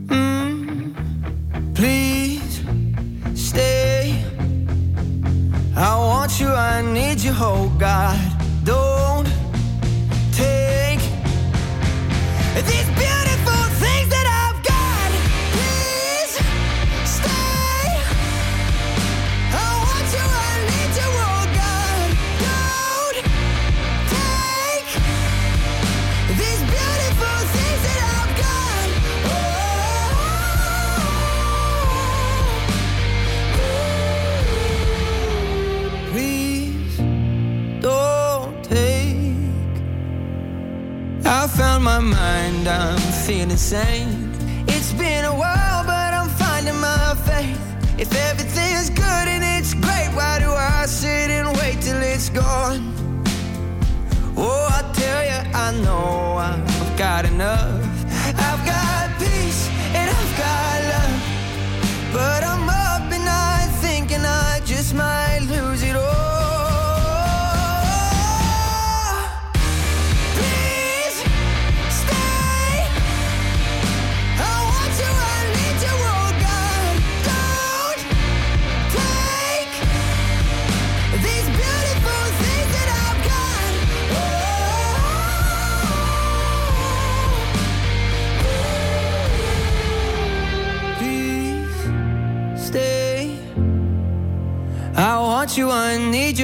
Mm, please stay. I want you, I need you, oh God. Mind, I'm feeling sane. It's been a while, but I'm finding my faith. If everything's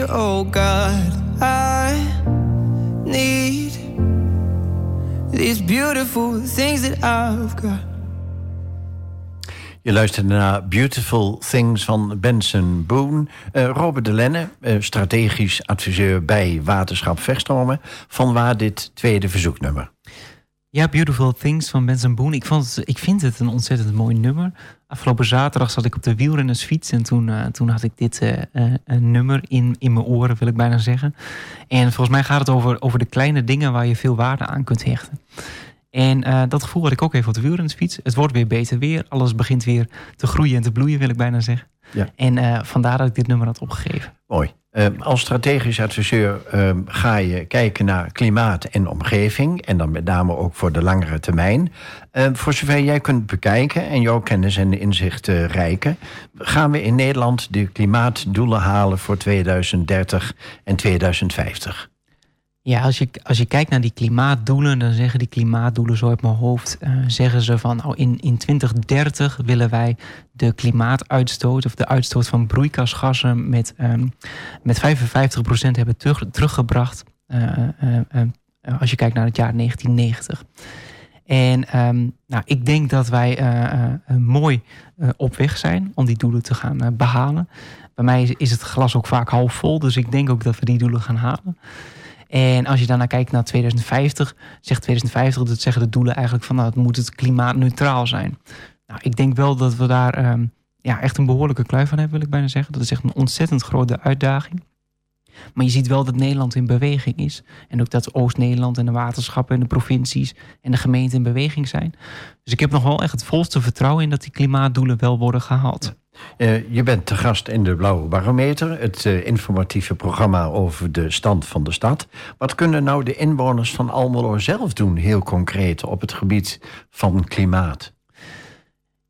oh God. I need these beautiful things that I've got. Je luistert naar Beautiful Things van Benson Boone. Uh, Robert de Lenne, uh, strategisch adviseur bij Waterschap Verstromen. Van waar dit tweede verzoeknummer? Ja, Beautiful Things van Benson Boone. Ik, vond het, ik vind het een ontzettend mooi nummer. Afgelopen zaterdag zat ik op de wielrennersfiets en toen, uh, toen had ik dit nummer in, in mijn oren, wil ik bijna zeggen. En volgens mij gaat het over, over de kleine dingen waar je veel waarde aan kunt hechten. En dat gevoel had ik ook even op de wielrenfiets. Het wordt weer beter weer. Alles begint weer te groeien en te bloeien, wil ik bijna zeggen. Ja. En vandaar dat ik dit nummer had opgegeven. Mooi. Uh, als strategisch adviseur ga je kijken naar klimaat en omgeving. En dan met name ook voor de langere termijn. voor zover jij kunt bekijken en jouw kennis en inzicht rijken... gaan we in Nederland de klimaatdoelen halen voor 2030 en 2050. Ja, als je, als je kijkt naar die klimaatdoelen, dan zeggen die klimaatdoelen zo uit mijn hoofd, uh, zeggen ze van nou in, in 2030 willen wij de klimaatuitstoot of de uitstoot van broeikasgassen met, um, met 55% hebben terug, teruggebracht. Uh, uh, als je kijkt naar het jaar 1990. En um, nou, ik denk dat wij mooi op weg zijn om die doelen te gaan behalen. Bij mij is het glas ook vaak half vol, dus ik denk ook dat we die doelen gaan halen. En als je daarna kijkt naar 2050, zegt 2050, dat zeggen de doelen eigenlijk van nou, het moet het klimaatneutraal zijn. Nou, ik denk wel dat we daar um, ja, echt een behoorlijke kluif van hebben, wil ik bijna zeggen. Dat is echt een ontzettend grote uitdaging. Maar je ziet wel dat Nederland in beweging is. En ook dat Oost-Nederland en de waterschappen en de provincies en de gemeenten in beweging zijn. Dus ik heb nog wel echt het volste vertrouwen in dat die klimaatdoelen wel worden gehaald. Uh, je bent te gast in de Blauwe Barometer, het uh, informatieve programma over de stand van de stad. Wat kunnen nou de inwoners van Almelo zelf doen, heel concreet, op het gebied van klimaat?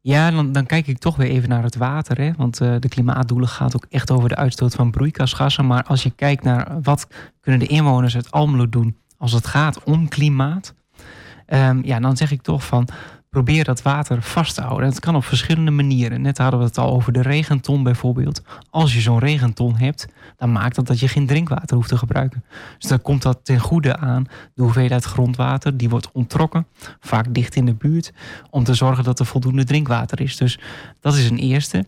Ja, dan, kijk ik toch weer even naar het water. Hè? Want uh, de klimaatdoelen gaat ook echt over de uitstoot van broeikasgassen. Maar als je kijkt naar wat kunnen de inwoners uit Almelo doen als het gaat om klimaat. Um, ja, dan zeg ik toch van probeer dat water vast te houden. Het kan op verschillende manieren. Net hadden we het al over de regenton bijvoorbeeld. Als je zo'n regenton hebt, dan maakt dat dat je geen drinkwater hoeft te gebruiken. Dus dan komt dat ten goede aan de hoeveelheid grondwater. Die wordt onttrokken, vaak dicht in de buurt, om te zorgen dat er voldoende drinkwater is. Dus dat is een eerste.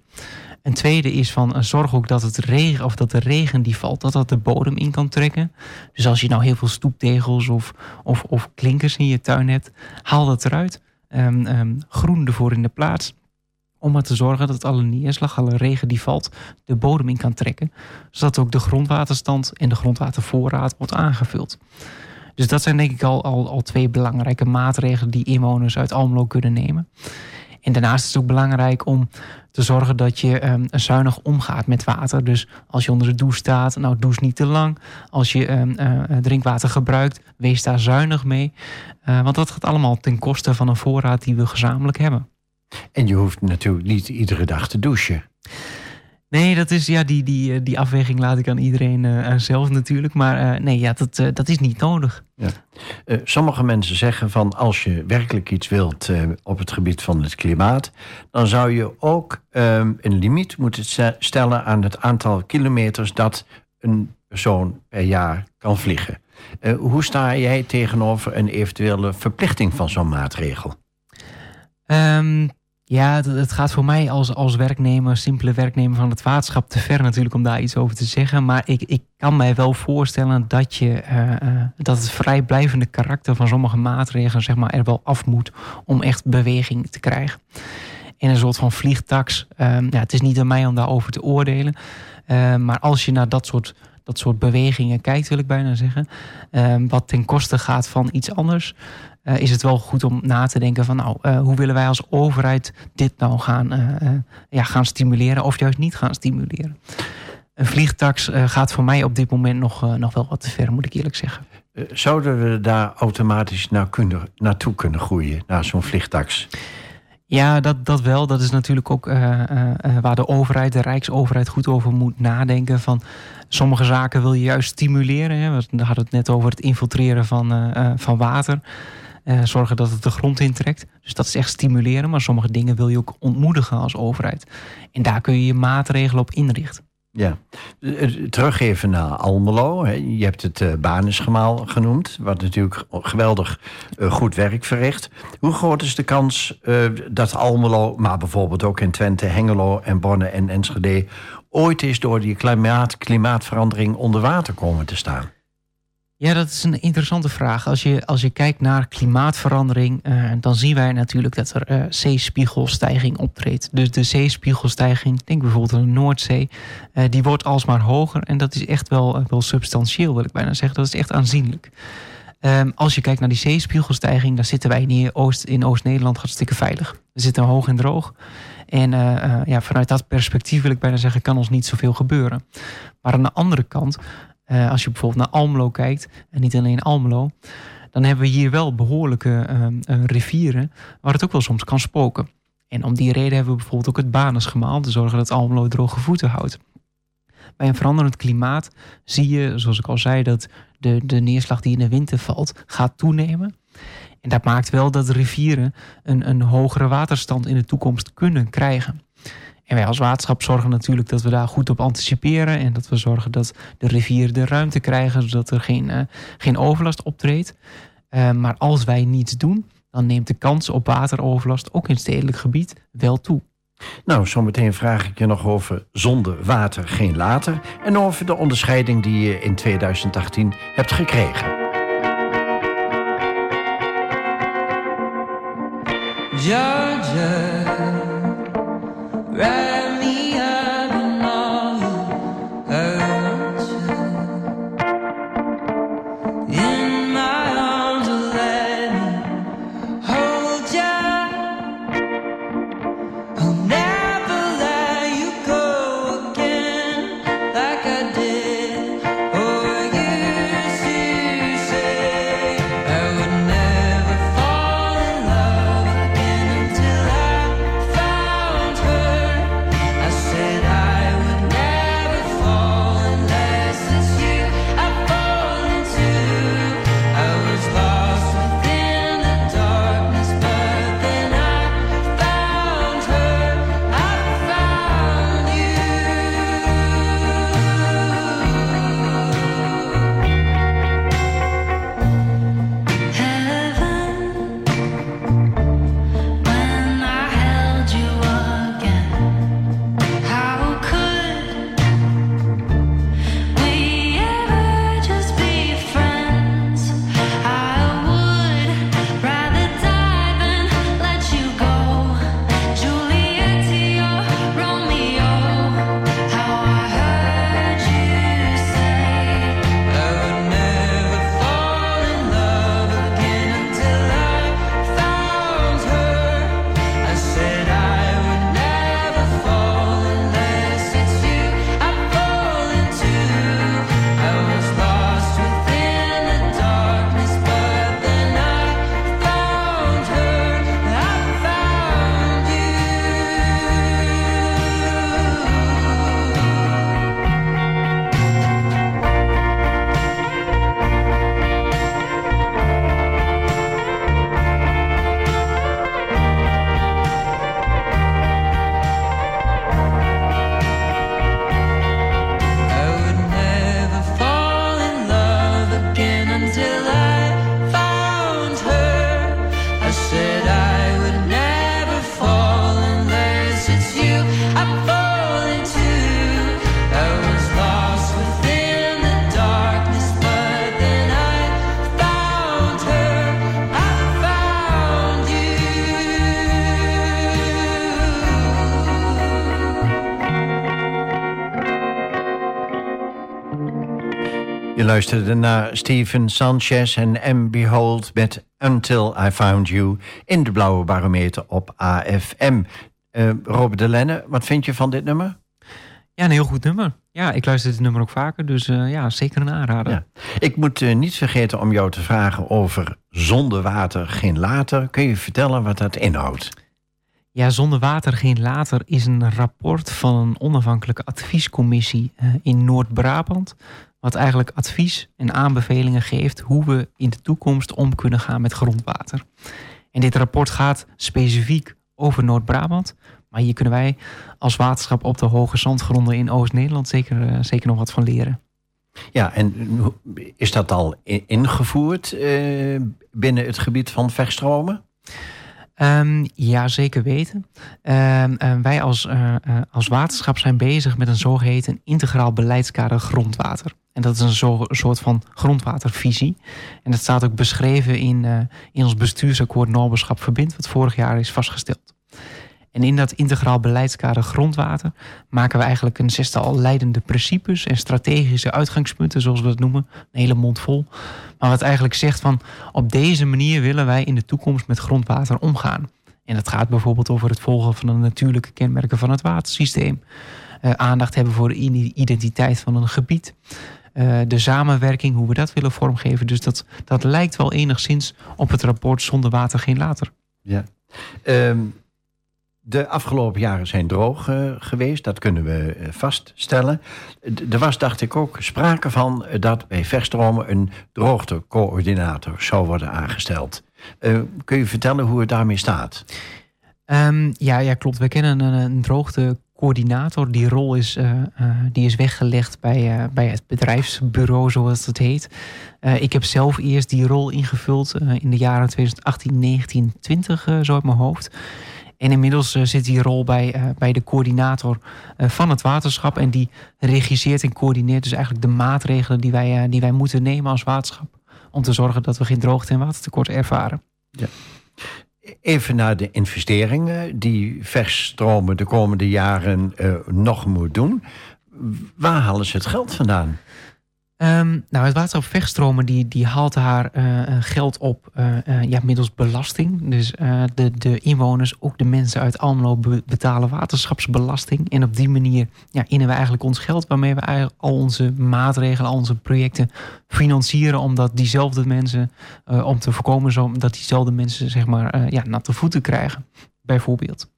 Een tweede is van uh, zorg ook dat het regen of dat de regen die valt, dat dat de bodem in kan trekken. Dus als je nou heel veel stoeptegels of, of, of klinkers in je tuin hebt, haal dat eruit um, um, groen ervoor in de plaats. Om er te zorgen dat alle neerslag, alle regen die valt, de bodem in kan trekken. Zodat ook de grondwaterstand en de grondwatervoorraad wordt aangevuld. Dus dat zijn denk ik al, al, al twee belangrijke maatregelen die inwoners uit Almelo kunnen nemen. En daarnaast is het ook belangrijk om te zorgen dat je um, zuinig omgaat met water. Dus als je onder de douche staat, nou douche niet te lang. Als je um, uh, drinkwater gebruikt, wees daar zuinig mee. Uh, want dat gaat allemaal ten koste van een voorraad die we gezamenlijk hebben. En je hoeft natuurlijk niet iedere dag te douchen. Nee, dat is, ja, die, die, die afweging laat ik aan iedereen uh, zelf natuurlijk. Maar uh, nee, ja, dat, uh, dat is niet nodig. Ja. sommige mensen zeggen van als je werkelijk iets wilt op het gebied van het klimaat, dan zou je ook um, een limiet moeten stellen aan het aantal kilometers dat een persoon per jaar kan vliegen. hoe sta jij tegenover een eventuele verplichting van zo'n maatregel? Um, ja, het, gaat voor mij als, als werknemer, simpele werknemer van het waterschap, te ver natuurlijk om daar iets over te zeggen. Maar ik, ik kan mij wel voorstellen dat, je, uh, uh, dat het vrijblijvende karakter van sommige maatregelen zeg maar, er wel af moet om echt beweging te krijgen. En een soort van vliegtax. Uh, ja, het is niet aan mij om daarover te oordelen. Uh, maar als je naar dat soort dat soort bewegingen kijkt, wil ik bijna zeggen. Um, wat ten koste gaat van iets anders. Uh, is het wel goed om na te denken van nou, uh, hoe willen wij als overheid dit nou gaan, uh, ja, gaan stimuleren of juist niet gaan stimuleren. Een vliegtax gaat voor mij op dit moment nog, nog wel wat te ver, moet ik eerlijk zeggen. Zouden we daar automatisch naar kunnen, naartoe kunnen groeien, naar zo'n vliegtax? Ja, dat, dat wel. Dat is natuurlijk ook uh, uh, waar de overheid, de Rijksoverheid, goed over moet nadenken. Van sommige zaken wil je juist stimuleren. Hè. We hadden het net over het infiltreren van, van water. zorgen dat het de grond intrekt. Dus dat is echt stimuleren. Maar sommige dingen wil je ook ontmoedigen als overheid. En daar kun je je maatregelen op inrichten. Ja, Eh, terug even naar Almelo. Je hebt het Banisgemaal genoemd, wat natuurlijk geweldig eh, goed werk verricht. Hoe groot is de kans dat Almelo, maar bijvoorbeeld ook in Twente, Hengelo en Bonne en Enschede, ooit eens door die klimaat, klimaatverandering onder water komen te staan? Ja, dat is een interessante vraag. Als je, als je kijkt naar klimaatverandering, eh, dan zien wij natuurlijk dat er eh, zeespiegelstijging optreedt. Dus de zeespiegelstijging, denk bijvoorbeeld aan de Noordzee, eh, die wordt alsmaar hoger. En dat is echt wel, wel substantieel, wil ik bijna zeggen. Dat is echt aanzienlijk. Ehm, als je kijkt naar die zeespiegelstijging, dan zitten wij in Oost, in Oost-Nederland hartstikke veilig. We zitten hoog en droog. En ja, vanuit dat perspectief wil ik bijna zeggen, kan ons niet zoveel gebeuren. Maar aan de andere kant, eh, als je bijvoorbeeld naar Almelo kijkt, en niet alleen Almelo, dan hebben we hier wel behoorlijke ehm, eh, rivieren waar het ook wel soms kan spoken. En om die reden hebben we bijvoorbeeld ook het Banesgemaal, te zorgen dat Almelo droge voeten houdt. Bij een veranderend klimaat zie je, zoals ik al zei, dat de, de neerslag die in de winter valt, gaat toenemen. En dat maakt wel dat rivieren een, een hogere waterstand in de toekomst kunnen krijgen. En wij als waterschap zorgen natuurlijk dat we daar goed op anticiperen. En dat we zorgen dat de rivieren de ruimte krijgen, zodat er geen, eh, geen overlast optreedt. Eh, maar als wij niets doen, dan neemt de kans op wateroverlast, ook in stedelijk gebied, wel toe. Nou, zometeen vraag ik je nog over zonder water geen later en over de onderscheiding die je in 2018 hebt gekregen. Georgia, wrap luisterde naar Steven Sanchez en M. Behold met Until I Found You in de Blauwe Barometer op AFM. Eh Robert de Lenne, wat vind je van dit nummer? Ja, een heel goed nummer. Ja, ik luister dit nummer ook vaker, dus eh, ja, zeker een aanrader. Ja. Ik moet eh, niet vergeten om jou te vragen over zonder water geen later. Kun je vertellen wat dat inhoudt? Ja, Zonder Water Geen Later is een rapport van een onafhankelijke adviescommissie in Noord-Brabant. Wat eigenlijk advies en aanbevelingen geeft hoe we in de toekomst om kunnen gaan met grondwater. En dit rapport gaat specifiek over Noord-Brabant, Maar hier kunnen wij als waterschap op de hoge zandgronden in Oost-Nederland zeker, eh, zeker nog wat van leren. Ja, en is dat al ingevoerd eh, binnen het gebied van verstromen? Ehm, ja, zeker weten. Ehm, eh, wij als, eh, eh, als waterschap zijn bezig met een zogeheten integraal beleidskader grondwater. En dat is een soort van grondwatervisie. En dat staat ook beschreven in, eh, in ons bestuursakkoord Noberschap Verbindt, wat vorig jaar is vastgesteld. En in dat integraal beleidskader grondwater maken we eigenlijk een zestal leidende principes en strategische uitgangspunten, zoals we dat noemen. Een hele mond vol. Maar wat eigenlijk zegt van op deze manier willen wij in de toekomst met grondwater omgaan. En dat gaat bijvoorbeeld over het volgen van de natuurlijke kenmerken van het watersysteem. Eh, aandacht hebben voor de identiteit van een gebied. Eh, de samenwerking, hoe we dat willen vormgeven. Dus dat, dat lijkt wel enigszins op het rapport Zonder water geen later. Ja. Ehm, de afgelopen jaren zijn droog eh, geweest, dat kunnen we eh, vaststellen. Er was, dacht ik ook, sprake van eh, dat bij verstromen een droogtecoördinator zou worden aangesteld. Kun je vertellen hoe het daarmee staat? Ehm, ja, ja, klopt. We kennen een, droogtecoördinator. Die rol is, die is weggelegd bij, bij het bedrijfsbureau, zoals het heet. Ik heb zelf eerst die rol ingevuld in de jaren 2018, 19, 20, eh, zo uit mijn hoofd. En inmiddels eh, zit die rol bij, eh, bij de coördinator eh, van het waterschap. En die regisseert en coördineert dus eigenlijk de maatregelen die wij, die wij moeten nemen als waterschap. Om te zorgen dat we geen droogte en watertekort ervaren. Even naar de investeringen die verstromen de komende jaren nog moet doen. Waar halen ze het geld vandaan? Ehm, nou, het waterschap Vechtstromen die, die haalt haar eh, eh, geld op eh, ja, middels belasting. Dus de, de inwoners, ook de mensen uit Almelo, be- betalen waterschapsbelasting. En op die manier ja, innen we eigenlijk ons geld... waarmee we eigenlijk al onze maatregelen, al onze projecten financieren... omdat diezelfde mensen, om te voorkomen zo, dat diezelfde mensen zeg maar, ja, natte voeten krijgen, bijvoorbeeld.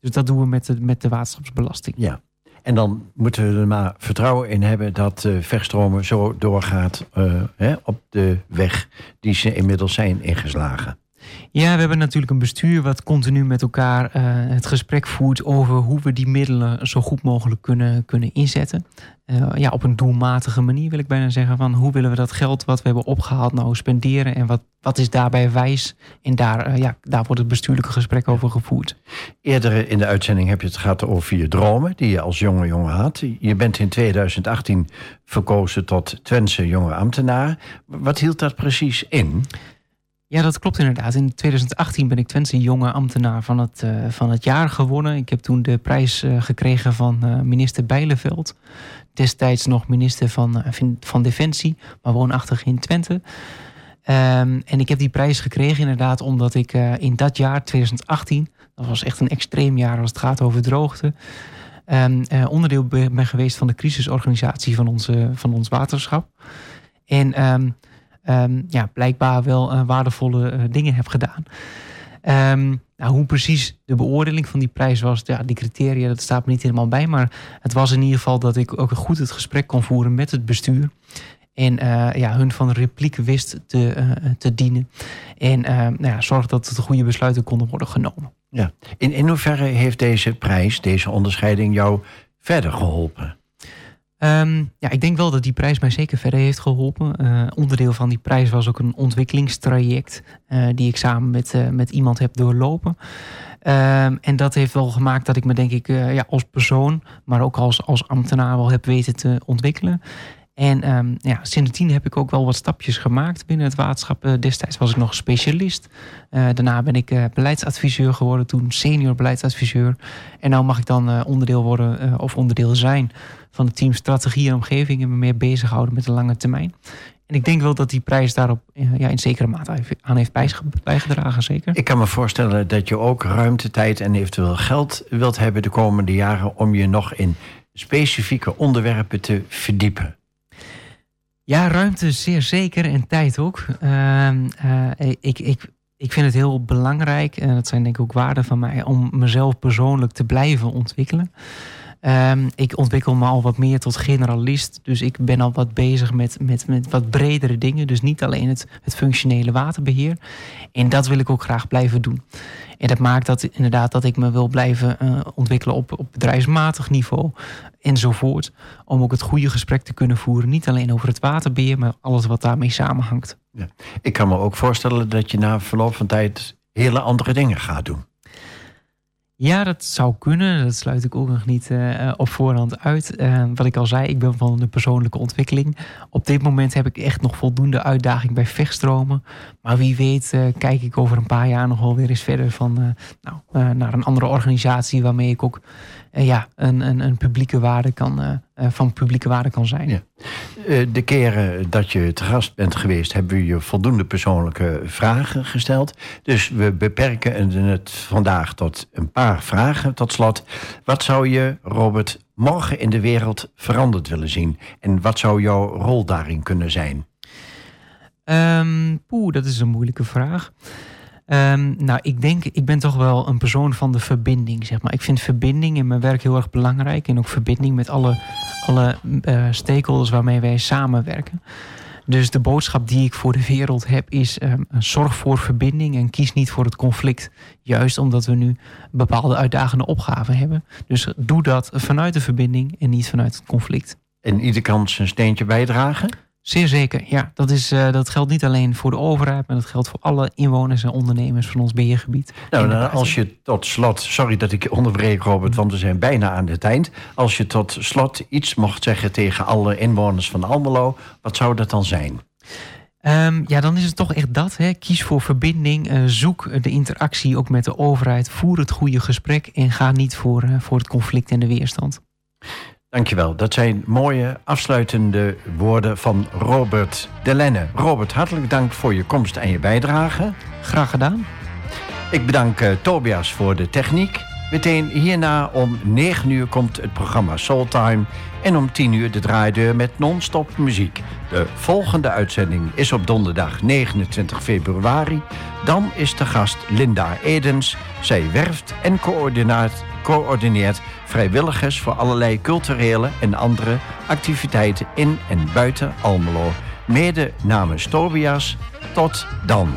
Dus dat doen we met de, met de waterschapsbelasting. Ja. En dan moeten we er maar vertrouwen in hebben dat eh verstromen zo doorgaat eh, hè, op de weg die ze inmiddels zijn ingeslagen. Ja, we hebben natuurlijk een bestuur wat continu met elkaar eh, het gesprek voert over hoe we die middelen zo goed mogelijk kunnen, kunnen inzetten. Eh, ja, op een doelmatige manier wil ik bijna zeggen van hoe willen we dat geld wat we hebben opgehaald nou spenderen en wat, wat is daarbij wijs. En daar, eh, ja, daar wordt het bestuurlijke gesprek over gevoerd. Eerder in de uitzending heb je het gehad over je dromen die je als jonge jongen had. Je bent in 2018 verkozen tot Twentse jonge ambtenaar. Wat hield dat precies in? Ja, dat klopt inderdaad. In 2018 ben ik Twentse jonge ambtenaar van het, eh, van het jaar geworden. Ik heb toen de prijs eh, gekregen van eh, minister Bijleveld. Destijds nog minister van, van- Defensie, maar woonachtig in Twente. Ehm, en ik heb die prijs gekregen inderdaad omdat ik in dat jaar, 2018... dat was echt een extreem jaar als het gaat over droogte... ehm, eh, onderdeel be- ben geweest van de crisisorganisatie van, onze, van ons waterschap. En ehm, ehm, ja, blijkbaar wel eh, waardevolle eh, dingen heb gedaan. Ehm, nou, hoe precies de beoordeling van die prijs was, ja, die criteria, dat staat me niet helemaal bij. Maar het was in ieder geval dat ik ook goed het gesprek kon voeren met het bestuur. En eh, ja, hun van repliek wist te, te dienen. En eh, nou ja, zorg dat de goede besluiten konden worden genomen. In, in hoeverre heeft deze prijs, deze onderscheiding jou verder geholpen? Ehm, ja, ik denk wel dat die prijs mij zeker verder heeft geholpen. Eh, onderdeel van die prijs was ook een ontwikkelingstraject eh, die ik samen met, eh, met iemand heb doorlopen. Ehm, en dat heeft wel gemaakt dat ik me denk ik ja, als persoon, maar ook als, als ambtenaar wel heb weten te ontwikkelen. En ehm, ja, sindsdien heb ik ook wel wat stapjes gemaakt binnen het waterschap. Eh, destijds was ik nog specialist. Eh, daarna ben ik eh, beleidsadviseur geworden, toen senior beleidsadviseur. En nu mag ik dan onderdeel worden of onderdeel zijn van het team strategie en omgeving en me meer bezighouden met de lange termijn. En ik denk wel dat die prijs daarop ja, in zekere mate aan heeft bijge- bijgedragen, zeker. Ik kan me voorstellen dat je ook ruimte, tijd en eventueel geld wilt hebben de komende jaren om je nog in specifieke onderwerpen te verdiepen. Ja, ruimte zeer zeker en tijd ook. Ehm, eh, ik, ik, ik vind het heel belangrijk, en dat zijn denk ik ook waarden van mij, om mezelf persoonlijk te blijven ontwikkelen. Ehm, ik ontwikkel me al wat meer tot generalist. Dus ik ben al wat bezig met, met, met wat bredere dingen. Dus niet alleen het, het functionele waterbeheer. En dat wil ik ook graag blijven doen. En dat maakt dat inderdaad dat ik me wil blijven eh, ontwikkelen op, op bedrijfsmatig niveau enzovoort. Om ook het goede gesprek te kunnen voeren. Niet alleen over het waterbeheer, maar alles wat daarmee samenhangt. Ik kan me ook voorstellen dat je na verloop van tijd hele andere dingen gaat doen. Ja, dat zou kunnen. Dat sluit ik ook nog niet eh, op voorhand uit. Eh, wat ik al zei, ik ben van de persoonlijke ontwikkeling. Op dit moment heb ik echt nog voldoende uitdaging bij vechtstromen. Maar wie weet eh, kijk ik over een paar jaar nog wel weer eens verder van, nou, naar een andere organisatie waarmee ik ook ja, een, een, een, publieke waarde kan, van publieke waarde kan zijn. Ja. de keren dat je te gast bent geweest, hebben we je voldoende persoonlijke vragen gesteld. Dus we beperken het vandaag tot een paar vragen tot slot. Wat zou je, Robert, morgen in de wereld veranderd willen zien? En wat zou jouw rol daarin kunnen zijn? Um, poeh, dat is een moeilijke vraag. Um, nou, ik denk, ik ben toch wel een persoon van de verbinding, zeg maar. Ik vind verbinding in mijn werk heel erg belangrijk. En ook verbinding met alle, alle uh, stakeholders waarmee wij samenwerken. Dus de boodschap die ik voor de wereld heb is: um, zorg voor verbinding en kies niet voor het conflict. Juist omdat we nu bepaalde uitdagende opgaven hebben. Dus doe dat vanuit de verbinding en niet vanuit het conflict. En ieder kan zijn steentje bijdragen? Zeer zeker, ja. Dat, is, uh, dat geldt niet alleen voor de overheid, maar dat geldt voor alle inwoners en ondernemers van ons beheergebied. Nou, nou als je tot slot, sorry dat ik je onderbreek, Robert, want we zijn bijna aan het eind. Als je tot slot iets mocht zeggen tegen alle inwoners van Almelo, wat zou dat dan zijn? Um, ja, dan is het toch echt dat. Hè. Kies voor verbinding. Uh, zoek de interactie ook met de overheid. Voer het goede gesprek en ga niet voor, uh, voor het conflict en de weerstand. Dankjewel. Dat zijn mooie afsluitende woorden van Robert Delenne. Robert, hartelijk dank voor je komst en je bijdrage. Graag gedaan. Ik bedank uh, Tobias voor de techniek. Meteen hierna om 9 uur komt het programma Soultime. En om 10 uur de draaideur met non-stop muziek. De volgende uitzending is op donderdag 29 februari. Dan is de gast Linda Edens. Zij werft en coördineert, vrijwilligers voor allerlei culturele en andere activiteiten in en buiten Almelo. Mede namens Tobias. Tot dan.